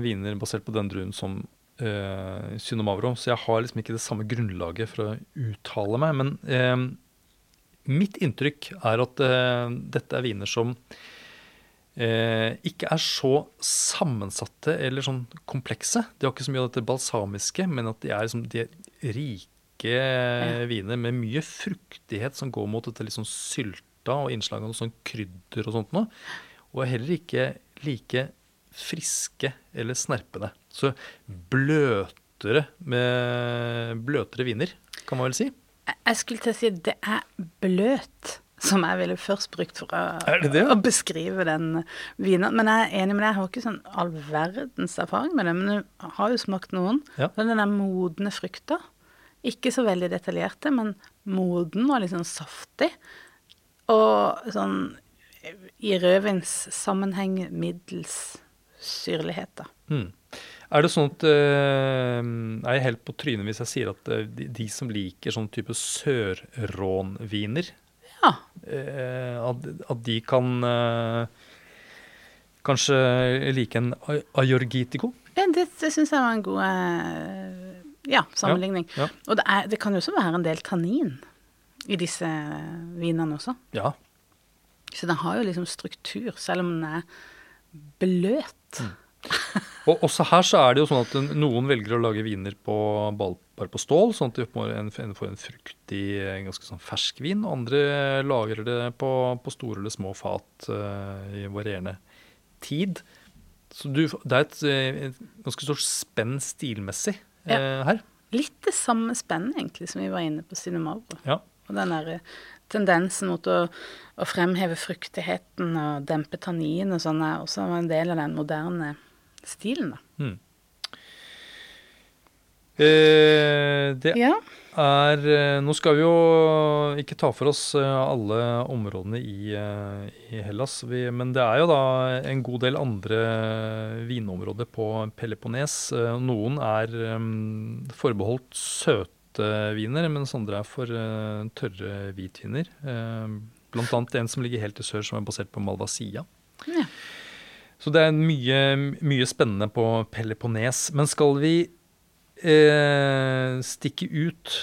viner basert på den druen som eh, Synomavro, så jeg har liksom ikke det samme grunnlaget for å uttale meg. Men eh, mitt inntrykk er at eh, dette er viner som eh, ikke er så sammensatte eller sånn komplekse. De har ikke så mye av dette balsamiske, men at de er, liksom, de er rike viner med mye fruktighet som går mot dette litt sånn sylta og innslag av sånn krydder og sånt noe. Og er heller ikke like friske eller snerpende. Så bløtere med bløtere viner, kan man vel si. Jeg skulle til å si det er bløt, som jeg ville først brukt for å, det det? å beskrive den vinen. Men jeg er enig med deg, jeg har ikke sånn all verdens erfaring med det. Men jeg har jo smakt noen. Ja. Den der modne frukta. Ikke så veldig detaljerte, men moden og litt sånn saftig. Og sånn i rødvinssammenheng middels syrlighet, da. Mm. Er det sånn at øh, Er jeg helt på trynet hvis jeg sier at eh, de, de som liker sånn type sørrånviner, Ja. eh, at, at de kan eh, kanskje like en ajorgitico? Ja, Det, det syns jeg var en god eh, ja, sammenligning. Ja. Og det, er, det kan jo også være en del tannin i disse vinene også. ja. Så den har jo liksom struktur, selv om den er bløt. Og også her så er det jo sånn at noen velger å lage viner på, ball- bare på stål, sånn at de får en, får en fruktig, en ganske sånn fersk vin. Andre lagrer det på, på store eller små fat uh, i varierende tid. Så du, det er et, eh, et ganske stort spenn stilmessig Ja, her. Litt det samme spennet, egentlig, som vi var inne på Cinemabro. Ja. Og den der eh, tendensen mot å, å fremheve fruktigheten og dempe tannin og sånn, er også en del av den moderne stilen, da. Eh, det Ja. er eh, Nå skal vi jo ikke ta for oss eh, alle områdene i, eh, i Hellas, vi, men det er jo da en god del andre vinområder på Peloponnes. Eh, Noen er eh, forbeholdt søte viner, mens andre er for eh, tørre hvitviner. Eh, Blant annet en som ligger helt i sør, som er basert på Malvasia. ja. Så det er mye, mye spennende på Peloponnes. Men skal vi eh, stikke ut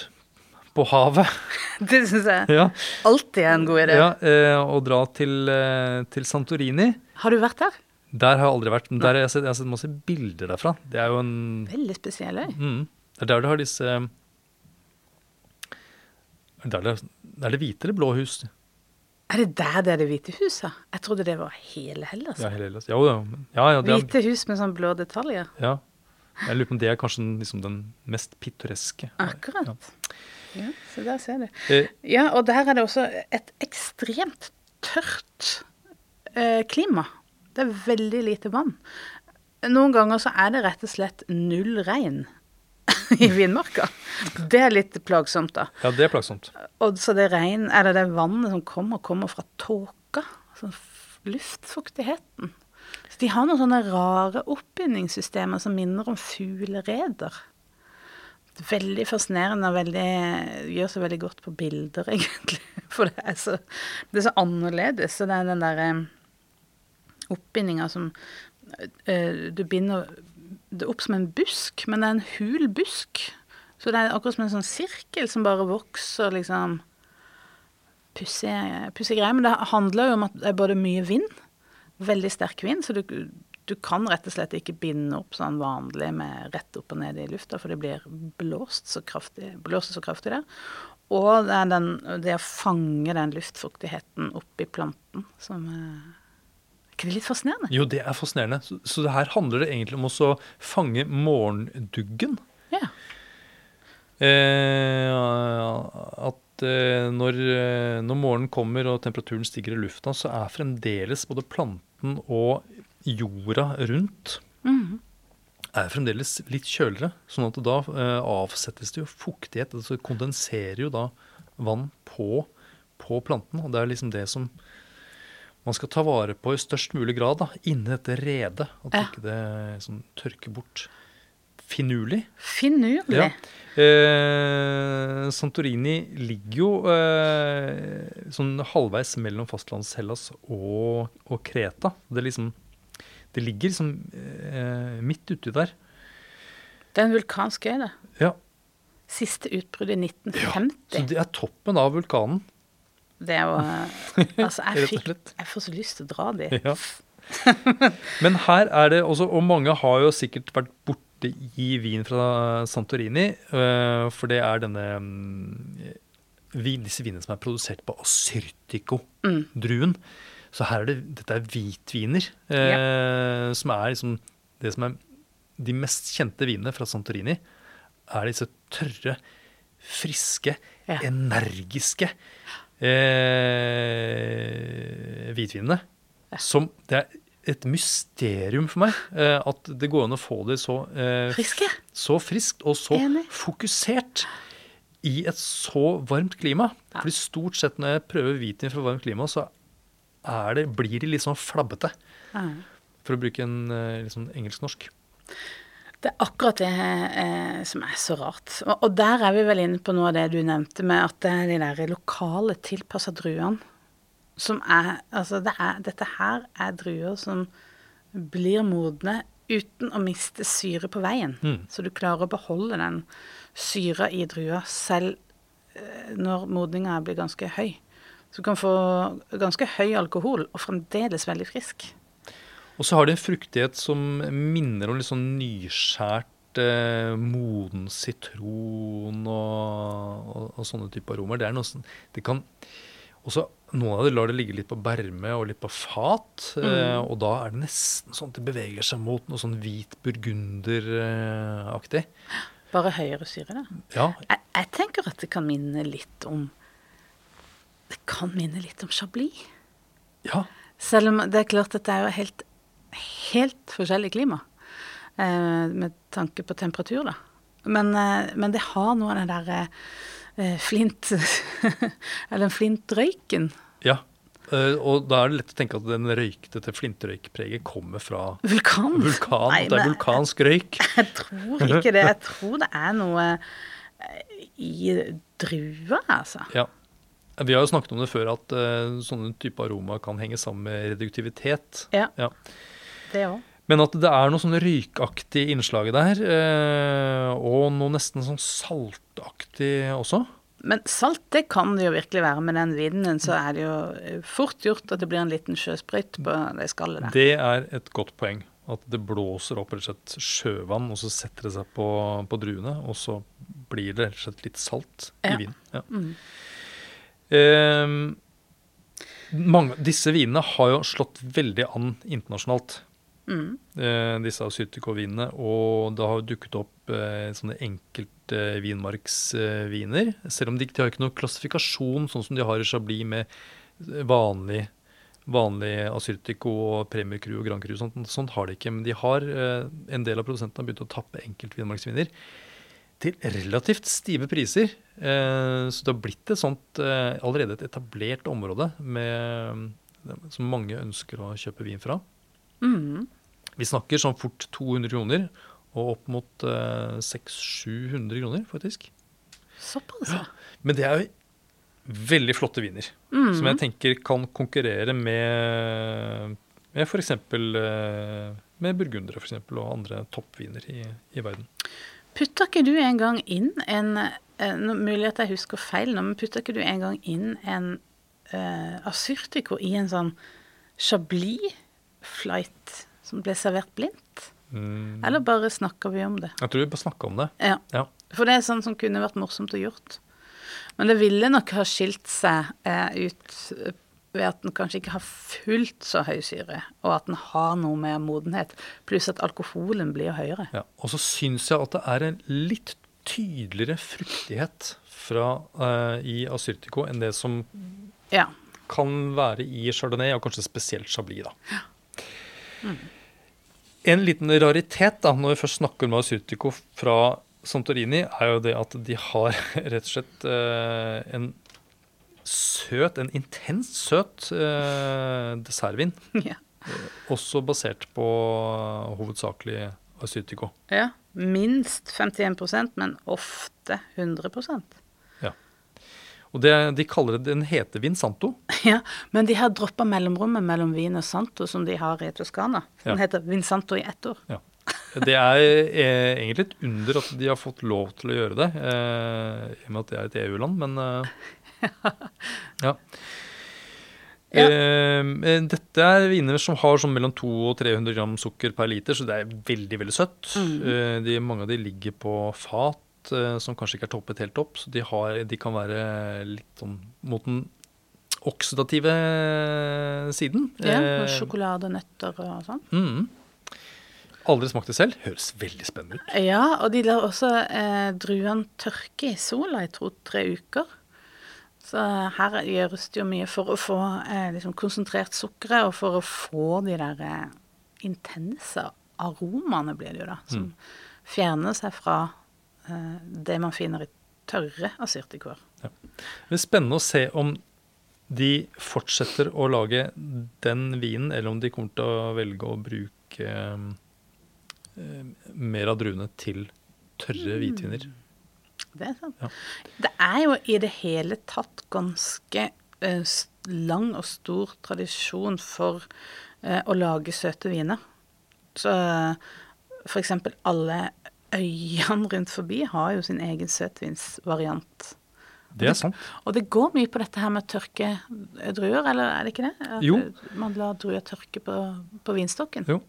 på havet Det syns jeg ja, alltid er en god idé. ja, eh, og dra til, eh, til Santorini Har du vært der? Der har jeg aldri vært. men Der har jeg sett, jeg har sett masse bilder derfra. Det er jo en Veldig spesiell øy. mm, Det er der du har disse det, der det, er det hvite eller blå hus? Er det der det er det hvite huset? Jeg trodde det var hele Hellas. Ja, hele Hellas. Jo. Ja, ja, det er, Hvite hus med sånn blå detaljer. ja. Jeg lurer på om det er kanskje liksom den mest pittoreske. Akkurat. Ja, så der ser du. Eh, Ja, og der er det også et ekstremt tørt eh, klima. Det er veldig lite vann. Noen ganger så er det rett og slett null regn i vinmarka. Det er litt plagsomt, da. ja, det er plagsomt. Og så det regn, eller det vannet som kommer, kommer fra tåka. Sånn luftfuktigheten. De har noen sånne rare oppbindingssystemer som minner om fuglereder. Veldig fascinerende og veldig, gjør seg veldig godt på bilder, egentlig. For det er så, det er så annerledes. Så det er den derre oppbindinga som øh, Du binder det opp som en busk, men det er en hul busk. Så det er akkurat som en sånn sirkel som bare vokser, liksom pussige greier. Men det handler jo om at det er både mye vind, veldig sterk vind, så du, du kan rett og slett ikke binde opp sånn vanlig med rett opp og ned i lufta, for det blir blåst så kraftig, blåst så kraftig der. Og det er den, det å fange den luftfuktigheten oppi planten som er Er ikke det litt fascinerende? Jo, det er fascinerende. Så, så det her handler det egentlig om å fange morgenduggen. Ja. Eh, at eh, når, eh, når morgenen kommer og temperaturen stiger i lufta, så er fremdeles både planten og jorda rundt mm. er fremdeles litt kjøligere. Sånn at da eh, avsettes det jo fuktighet. Altså kondenserer jo da vann på, på planten. Og det er liksom det som man skal ta vare på i størst mulig grad da, inni dette redet. At Ja. ikke det sånn, tørker bort. Finurlig. Finurlig. Ja. Eh, Santorini ligger jo eh, sånn halvveis mellom fastlands-Hellas og, og Kreta. Det, liksom, det ligger liksom eh, midt uti der. Det er en vulkansk øy, det. Ja, Siste utbrudd i 1950. så 1950. det er toppen av vulkanen. Det er jo Altså, jeg, fikk, jeg får så lyst til å dra dit. Ja. Men her er det også, og mange har jo sikkert vært borte i vin fra Santorini, øh, for det er denne mm, vin, disse vinene som er produsert på Assyrtiko-druen. Så her er det, dette er hvitviner, ja. som er liksom det som er de mest kjente vinene fra Santorini, er disse tørre, friske, Ja. energiske eh, hvitvinene. Som Det er et mysterium for meg eh, at det går an å få det så, eh, så friskt og så Enig. fokusert i et så varmt klima. Ja. Fordi stort sett når jeg prøver hvitvin fra varmt klima, så det, blir de litt sånn flabbete. Ja. For å bruke en liksom, engelsk-norsk. Det er akkurat det eh, som er så rart. Og, og der er vi vel inne på noe av det du nevnte med at det er de der lokale tilpassa druene som er Altså, det er, dette her er druer som blir modne uten å miste syre på veien. Mm. Så du klarer å beholde den syra i drua selv eh, når modninga blir ganske høy. Så du kan få ganske høy alkohol og fremdeles veldig frisk. Og så har de en fruktighet som minner om litt sånn nyskjært eh, moden sitron og, og, og sånne typer aromer. Det er noe som, Det kan også Noen av det lar det ligge litt på berme og litt på fat. Eh, og da er det nesten sånn at det beveger seg mot noe sånn hvit burgunderaktig. Bare høyere syre, da. Ja, Jeg, jeg tenker at det kan minne litt om Det kan minne litt om Chablis. ja. Selv om det er klart at det er jo helt, helt forskjellig klima. Eh, med tanke på temperatur, da. Men, eh, men det har noe av den derre eh, flint Eller flintrøyken. ja. Eh, og da er det lett å tenke at den røykete flintrøykpreget kommer fra Vulkan. vulkan. Nei, det er vulkansk røyk. Jeg tror ikke det. Jeg tror det er noe eh, i druer, altså. Ja. Vi har jo snakket om det før at eh, sånne type aroma kan henge sammen med reduktivitet. Ja, Ja. det òg. Men at det er noe sånn røykaktig innslag der, eh, og noe nesten sånn saltaktig også. Men salt, det kan det jo virkelig være. Med den vinen så er det jo eh, fort gjort at det blir en liten sjøsprøyt på det skallet der. Det er et godt poeng. At det blåser opp rett og slett sjøvann, og så setter det seg på, på druene, og så blir det rett og slett litt salt Ja. i vinen. Ja. Mm. Eh, mange, disse vinene har jo slått veldig an internasjonalt. Mm. eh, disse Assyrtiko-vinene. Og det har dukket opp eh, sånne enkelte vinmarksviner. Selv om de, de har ikke noen klassifikasjon, sånn som de har i Chablis med vanlig, vanlig Assyrtiko og Premier Cru og Grand Cru. Sånt, sånt har de ikke. Men de har, eh, en del av produsentene har begynt å tappe enkeltvinmarksviner til relativt stive priser. Eh, så det har blitt et sånt eh, allerede et etablert område med, som mange ønsker å kjøpe vin fra. Mm. Vi snakker sånn fort 200 kroner, og opp mot eh, 600-700 kroner, faktisk. Såpass, ja. Men det er jo veldig flotte viner, Mm. som jeg tenker kan konkurrere med, med f.eks. Eh, med burgundere for eksempel, og andre toppviner i, i verden. Putta ikke du en gang inn en no, Mulig at jeg husker feil nå, men putta ikke du en gang inn en uh, Assyrtiko i en sånn Chablis-flight som ble servert blindt? Mm. Eller bare snakker vi om det? Jeg tror vi bare snakker om det. Ja. Ja. For det er sånn som kunne vært morsomt å gjort. Men det ville nok ha skilt seg eh, ut eh, ved at den kanskje ikke har fullt så høy syre, og at den har noe mer modenhet, pluss at alkoholen blir høyere. Ja. Og så syns jeg at det er en litt tydeligere fruktighet fra, eh, i Assyrtiko enn det som Ja. kan være i chardonnay, og kanskje spesielt chablis. da. En liten raritet da, når vi først snakker om Assyrtiko fra Santorini, er jo det at de har rett og slett eh, en søt, en intenst søt eh, dessertvin. ja. Også basert på hovedsakelig Assyrtiko. ja. Minst 51% men ofte 100 Og det, de kaller det Den heter Vinsanto. Ja, men de har droppa mellomrommet mellom Vin og Santo, som de har i Toskana. Den Ja. heter Vinsanto i ett år. Ja. Det er eh, egentlig et under at de har fått lov til å gjøre det, eh, i og med at det er et EU-land, men eh, ja. Ja. Eh, dette er viner som har sånn mellom 200 og 300 gram sukker per liter, så det er veldig veldig søtt. Eh, de, mange av de ligger på fat eh, som kanskje ikke er toppet helt opp, så de, har, de kan være litt sånn mot den oksidative siden. Ja, Eh, og Sjokolade og nøtter og sånn. Mm. Aldri smakt det selv. Høres veldig spennende ut. Ja, og de lar også eh, druene tørke i sola i to-tre uker. Så her gjøres det jo mye for å få eh, liksom konsentrert sukkeret, og for å få de der eh, intense aromaene, blir det jo da, som fjerner seg fra det man finner i tørre asyrtikuer. Det blir spennende å se om de fortsetter å lage den vinen, eller om de kommer til å velge å bruke eh, mer av druene til tørre hvitviner. Det er sant. Ja. Det er jo i det hele tatt ganske eh, lang og stor tradisjon for eh, å lage søte viner. Så for eksempel alle øyene rundt forbi har jo sin egen søtvinsvariant. Det er sant. Og det går mye på dette her med å tørke druer, eller er det ikke det? At Jo. Man lar druer tørke på, på vinstokken. Jo.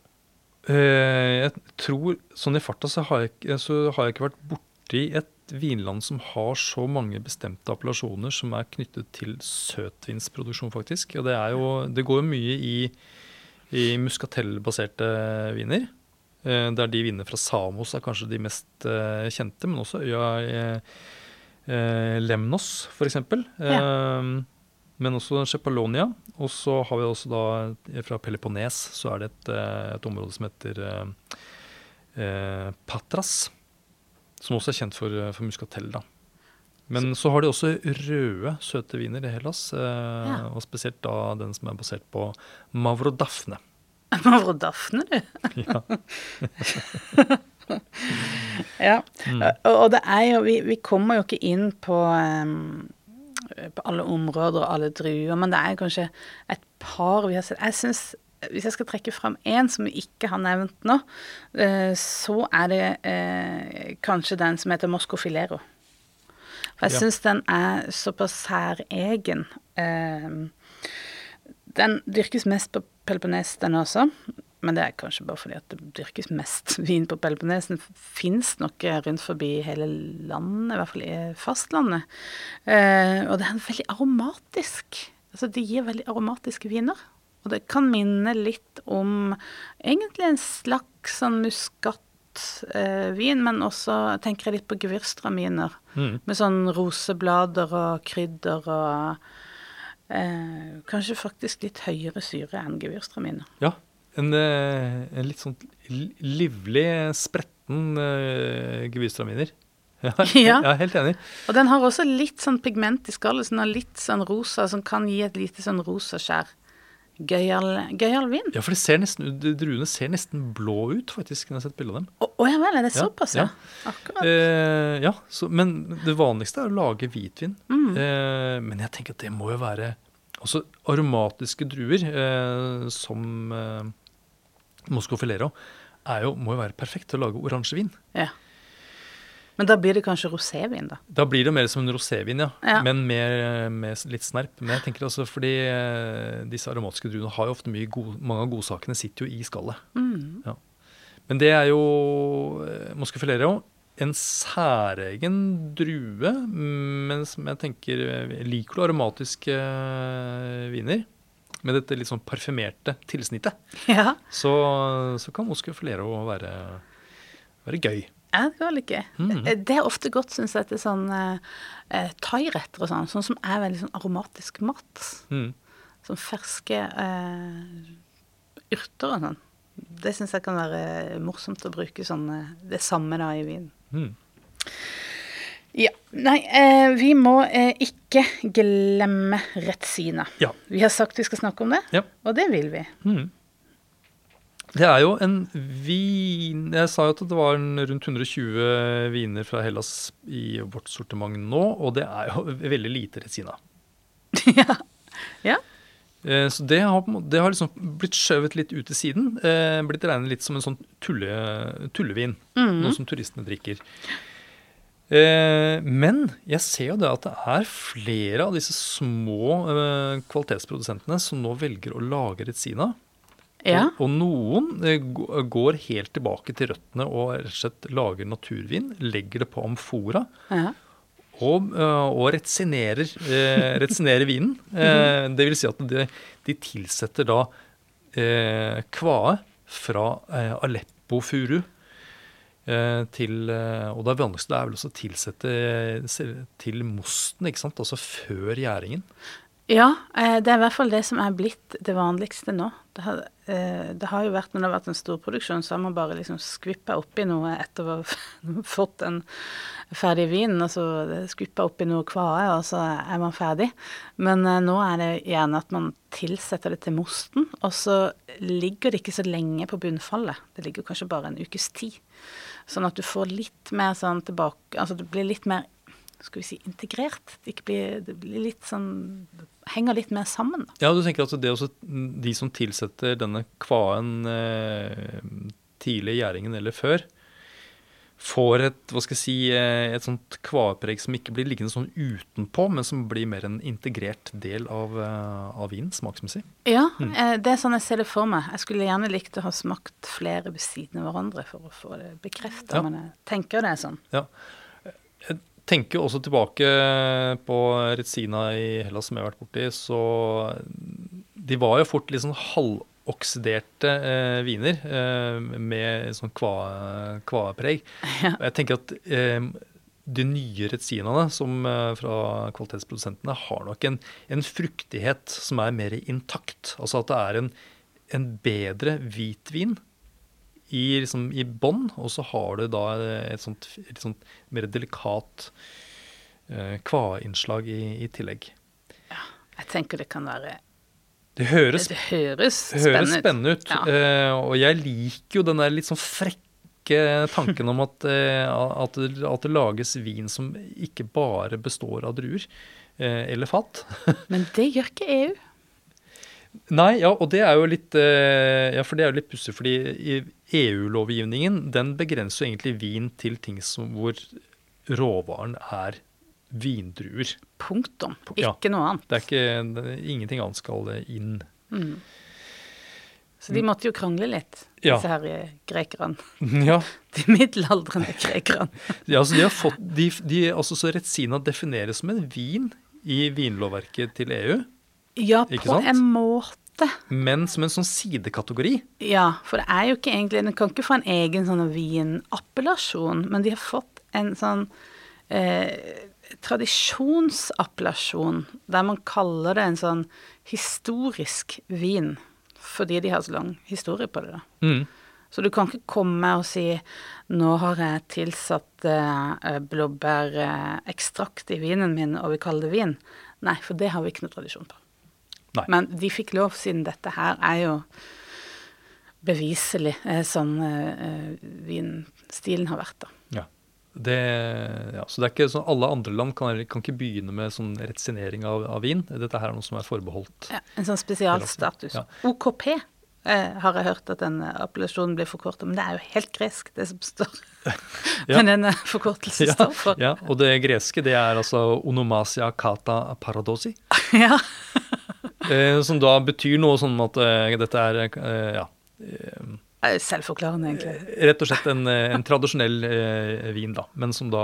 Eh, jeg tror, sånn i farta, så har jeg, så har jeg ikke vært borti et vinland som har så mange bestemte appellasjoner som er knyttet til søtvinsproduksjon, faktisk. Og det, er jo, det går jo mye i, i muskatellbaserte viner. Eh, der de vinene fra Samos er kanskje de mest eh, kjente, men også øya eh, Lemnos, f.eks. Eh, men også Chepalonia. Og så har vi også da fra Peloponnes så er det et, et område som heter eh, Patras. Som også er kjent for, for muskatell. da. Men så har de også røde, søte viner i Hellas. Eh, Ja. Og spesielt da den som er basert på Mavrodafne. Mavrodafne, du. Ja. Ja. Mm. Og, det er jo vi, vi kommer jo ikke inn på, um, på alle områder og alle druer, men det er kanskje et par vi har sett. Jeg synes, Hvis jeg skal trekke fram én som vi ikke har nevnt nå, uh, så er det uh, kanskje den som heter Moscofilero. For jeg Ja. syns den er såpass særegen. Em, den dyrkes mest på Peloponnes, den også. Men det er kanskje bare fordi at det dyrkes mest vin på Peloponnes. Den fins nok eh, rundt forbi hele landet, i hvert fall i fastlandet. Eh, og det er veldig aromatisk. Altså, de gir veldig aromatiske viner. Og det kan minne litt om egentlig en slags sånn muskatvin, men også tenker jeg litt på gevirstraminer. Mm. Med sånn roseblader og krydder og eh, Kanskje faktisk litt høyere syre enn gevirstraminer. Ja, en, eh, en litt sånn livlig, spretten uh, gevirstraminer. Ja, Ja. jeg er helt enig. Og den har også litt sånn pigment i skallet, så den har litt sånn rosa, som kan gi et lite sånn rosa skjær. Gøyal gøyal vin. Ja, for det ser nesten, druene ser nesten blå ut, faktisk, når jeg har sett bilde av dem. Å å ja vel, er det såpass, ja. ja? Akkurat. Eh, ja, så, men det vanligste er å lage hvitvin. Mm. Eh, men jeg tenker at det må jo være også aromatiske druer, eh, som eh, moscofilero, er jo, må jo være perfekt til å lage oransjevin. Ja. Men da blir det kanskje rosévin, da. Da blir det mer som en rosévin, ja. Ja. Men med, med litt snerp. Men jeg tenker også fordi eh, disse aromatiske druene har jo ofte mye god, Mange av godsakene sitter jo i skallet. Mm. Men det er jo eh, Moscow Filero, en særegen drue, men som jeg tenker eh, Liker du aromatiske viner med dette litt sånn parfymerte tilsnittet, Ja, så, så kan Moscow Filero være, være gøy. Ja det går ikke. Mm. Eh, Det er ofte godt, syns jeg, til sånn eh, eh, thairetter og sånn, sånn som er veldig sånn aromatisk mat. Mm. Sånn ferske eh, urter og sånn. Det syns jeg kan være morsomt å bruke sånn eh, det samme da i vin. Mm. Ja. Nei, eh, vi må eh, ikke glemme retsina. Ja. Vi har sagt vi skal snakke om det, Ja. og det vil vi. Mm. Det er jo en vin Jeg sa jo at det var en rundt 120 viner fra Hellas i vårt sortiment nå, og det er jo veldig lite Retsina. ja. ja. Eh, Så det har, det har liksom blitt skjøvet litt ut til siden. Eh, blitt regnet litt som en sånn tulle, tullevin. Mm. Noe som turistene drikker. Eh, men jeg ser jo det at det er flere av disse små kvalitetsprodusentene som nå velger å lage Retsina. Ja. Og, og noen eh, går helt tilbake til røttene og rett og slett lager naturvin. Legger det på amfora ja. og, øh, og retsinerer, eh, retsinerer vinen. Eh, det vil si at de, de tilsetter da eh, kvae fra eh, Aleppo-furu Eh, til, eh, og det vanligste er vel også å tilsette eh, til mosten, ikke sant? Altså før gjæringen. Ja, eh, det er i hvert fall det som er blitt det vanligste nå. Det har, eh, det har jo vært, når det har vært en storproduksjon, så har man bare liksom skvippa oppi noe etter å ha fått en ferdig vin, og så skvippa oppi noe kvae, og så er man ferdig. Men eh, nå er det gjerne at man tilsetter det til mosten, og så ligger det ikke så lenge på bunnfallet. Det ligger kanskje bare en ukes tid. Sånn at du får litt mer sånn tilbake Altså det blir litt mer skal vi si, integrert. Det, blir, det blir litt sånn henger litt mer sammen. Da. Ja, du tenker at det også, de som tilsetter denne kvaen eh, tidlig i gjæringen eller før, får et hva skal jeg si, eh, et sånt kvaepreg som ikke blir liggende sånn utenpå, men som blir mer en integrert del av, eh, av vinen smaksmessig. Ja, mm. det er sånn jeg ser det for meg. Jeg skulle gjerne likt å ha smakt flere ved siden av hverandre for å få det bekrefta, ja. men jeg tenker det er sånn. Ja tenker også tilbake på Retsina i Hellas som jeg har vært borti. Så de var jo fort litt sånn halvoksiderte eh, viner eh, med sånn kvaepreg. Ja. Jeg tenker at eh, de nye Retsinaene som, eh, fra kvalitetsprodusentene har nok en, en, fruktighet som er mer intakt. Altså at det er en, en bedre hvitvin i, liksom, i bånn, og så har du da et sånt, et sånt mer delikat kva-innslag i, i, tillegg. Ja, jeg tenker det kan være Det høres, det høres, høres spennende ut. Ja. Eh, og jeg liker jo den der litt sånn frekke tanken om at, eh, at, at, det, lages vin som ikke bare består av druer eller fat. Men det gjør ikke EU. Nei, ja, og det er jo litt Ja, for det er jo litt pussig, fordi EU-lovgivningen den begrenser egentlig vin til ting som, hvor råvaren er vindruer. Punktum. Ikke ja, noe annet. Det er ikke, ingenting annet skal inn. Mm. Så de måtte jo krangle litt, ja. disse her grekerne. Ja. De middelaldrende grekerne. ja, altså de har fått, de, de, altså så Retsina defineres som en vin i vinlovverket til EU. Ja, på en måte måte. Men som en sånn sidekategori? Ja, for det er jo ikke egentlig Den kan ikke få en egen sånn vinappellasjon, men de har fått en sånn eh, tradisjonsappellasjon der man kaller det en sånn historisk vin. Fordi de har så lang historie på det. da. Mm. Så du kan ikke komme og si 'nå har jeg tilsatt eh, blåbærekstrakt i vinen min, og vi kaller det vin'. Nei, for det har vi ikke noe tradisjon på. Nei. Men de fikk lov, siden dette her er jo beviselig eh, sånn uh, vinstilen har vært, da. Ja. Det, ja, så det er ikke sånn Alle andre land kan, kan ikke begynne med sånn retsinering av, av, vin. Dette her er noe som er forbeholdt. Ja, en sånn spesialstatus. Ja. OKP eh, har jeg hørt at den appellasjonen blir forkortet, men det er jo helt gresk, det som står. men den forkortelsen står for. Ja, og det greske det er altså onomasia kata paradosi. ja. Eh, som da betyr noe sånn at uh, dette er uh, ja. Selvforklarende, egentlig. Rett og slett en, en tradisjonell vin, da. Men som da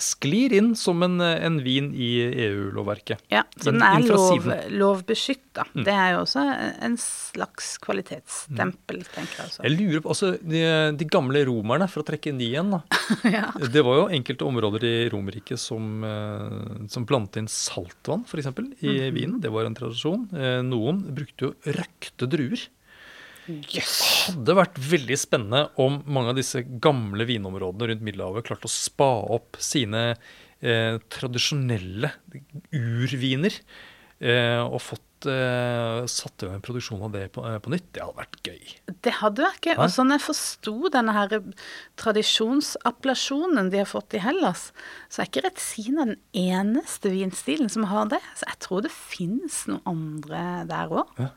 sklir inn som en, en vin i EU-lovverket. Ja, så den er lov, lovbeskytta. Mm. Det er jo også en slags kvalitetsstempel, mm. tenker jeg. Også. Jeg lurer på, altså de, de, gamle romerne, for å trekke inn de igjen, da. ja. Det var jo enkelte områder i Romerriket som, eh, som blandet inn saltvann, f.eks., i mm. vinen. Det var en tradisjon. Eh, noen brukte jo røkte druer. Yes. Det hadde vært veldig spennende om mange av disse gamle vinområdene rundt Middelhavet klarte å spa opp sine eh, tradisjonelle urviner eh, og fått eh, satt i gang en produksjon av det på, eh, på, nytt. Det hadde vært gøy. Det hadde vært gøy. Og sånn jeg forsto denne her tradisjonsappellasjonen de har fått i Hellas, så er ikke Retzina den eneste vinstilen som har det. Så jeg tror det finnes noen andre der òg. Ja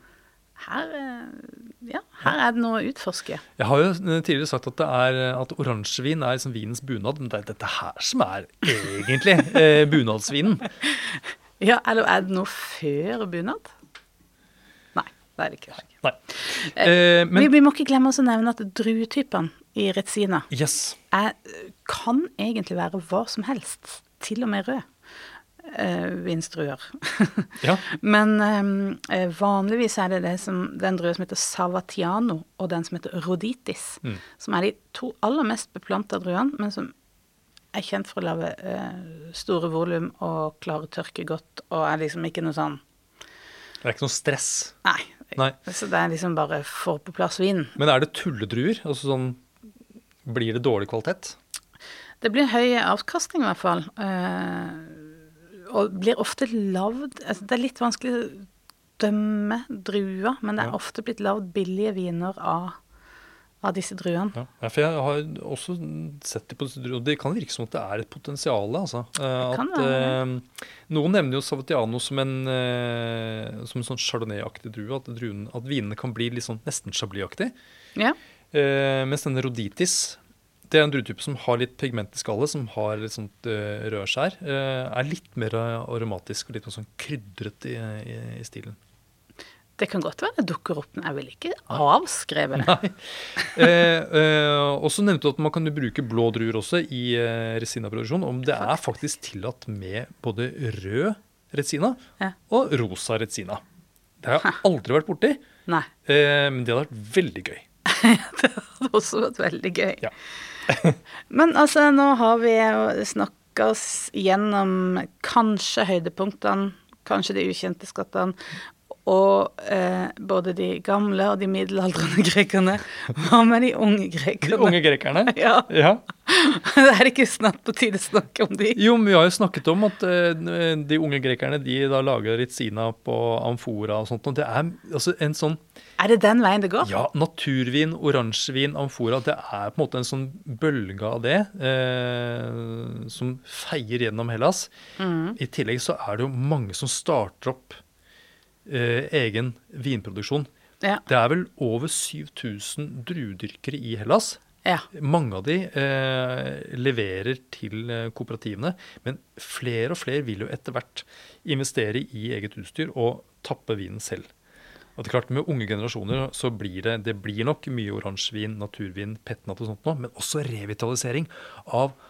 her, eh, ja, her er det noe å utforske. Jeg har jo tidligere sagt at, er, at oransjevin er liksom vinens bunad, men det er dette her som er egentlig eh, bunadsvinen. Ja, eller er det noe før bunad? Nei, det er det ikke. Nei. Eh, eh, men, vi, vi, må ikke glemme å nevne at druetypene i Retsina yes. er, kan egentlig være hva som helst, til og med rød. Eh, vinstruer. Ja. Men eh, vanligvis er det, det som, den drua som heter Savatiano, og den som heter Roditis, Mm. som er de to aller mest beplanta druene, men som er kjent for å lage eh, store volum og klare å tørke godt, og er liksom ikke noe sånn Det er ikke noe stress. Nei. Nei. Så det er liksom bare få på plass vin. Men er det tulledruer? Altså sånn Blir det dårlig kvalitet? Det blir høy avkastning i hvert fall. Eh, og blir ofte lagd altså Det er litt vanskelig å dømme druer, men det er Ja. ofte blitt lagd billige viner av, av disse druene. Ja. ja, for jeg har også sett det på disse druene. og det kan virke som at det er et potensial. Altså. Eh, at, eh, noen nevner jo Savatiano som en, eh, som en sånn chardonnay-aktig drue. At, druen, at vinene kan bli litt sånn nesten chablis-aktig. Ja. Eh, mens denne roditis det er en druetype som har litt pigment i skallet, som har litt sånt uh, rødskjær. eh, er litt mer aromatisk og litt sånn krydret i, i, i stilen. Det kan godt være det dukker opp, men jeg vil ikke avskrive det. Nei. Eh, eh, og så nevnte du at man kan bruke blå druer også i eh, resinaproduksjon. Om det er faktisk tillatt med både rød resina Ja. og rosa resina. Det har jeg aldri vært borti, Nei. eh, men det hadde vært veldig gøy. Det hadde også vært veldig gøy. Ja. Men altså, nå har vi snakka oss gjennom kanskje høydepunktene, kanskje de ukjente skattene, og eh, både de gamle og de middelaldrende grekerne. Hva med de unge grekerne? De unge grekerne. Ja, Ja. er ikke snart på tide å snakke om de? Jo, men vi har jo snakket om at eh, de unge grekerne de da lager ritsina på amfora og sånt. Og det er altså en sånn Er det den veien det går? Ja, naturvin, oransjevin, amfora. Det er på en måte en sånn bølge av det eh, som feier gjennom Hellas. I tillegg så er det jo mange som starter opp egen vinproduksjon. Ja. Det er vel over 7000 druedyrkere i Hellas. ja. Mange av de eh, leverer til eh, kooperativene, men flere og flere vil jo etter hvert investere i eget utstyr og tappe vinen selv. Og det er klart Med unge generasjoner så blir det, det blir nok mye oransjevin, naturvin, petnat og sånt nå, men også revitalisering av eh,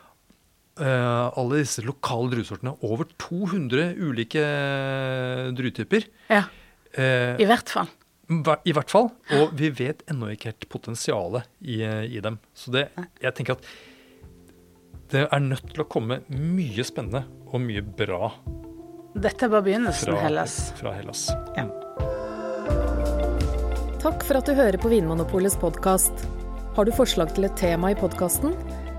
alle disse lokale druesortene. Over 200 ulike eh, druetyper. ja. Eh, I hvert fall. I hvert fall. Og vi vet ennå ikke helt potensialet i, i dem. Så det, jeg tenker at det er nødt til å komme mye spennende og mye bra Dette er bare begynnelsen, fra Hellas. Fra Hellas. Ja. Takk for at du hører på Vinmonopolets podkast. Har du forslag til et tema i podkasten?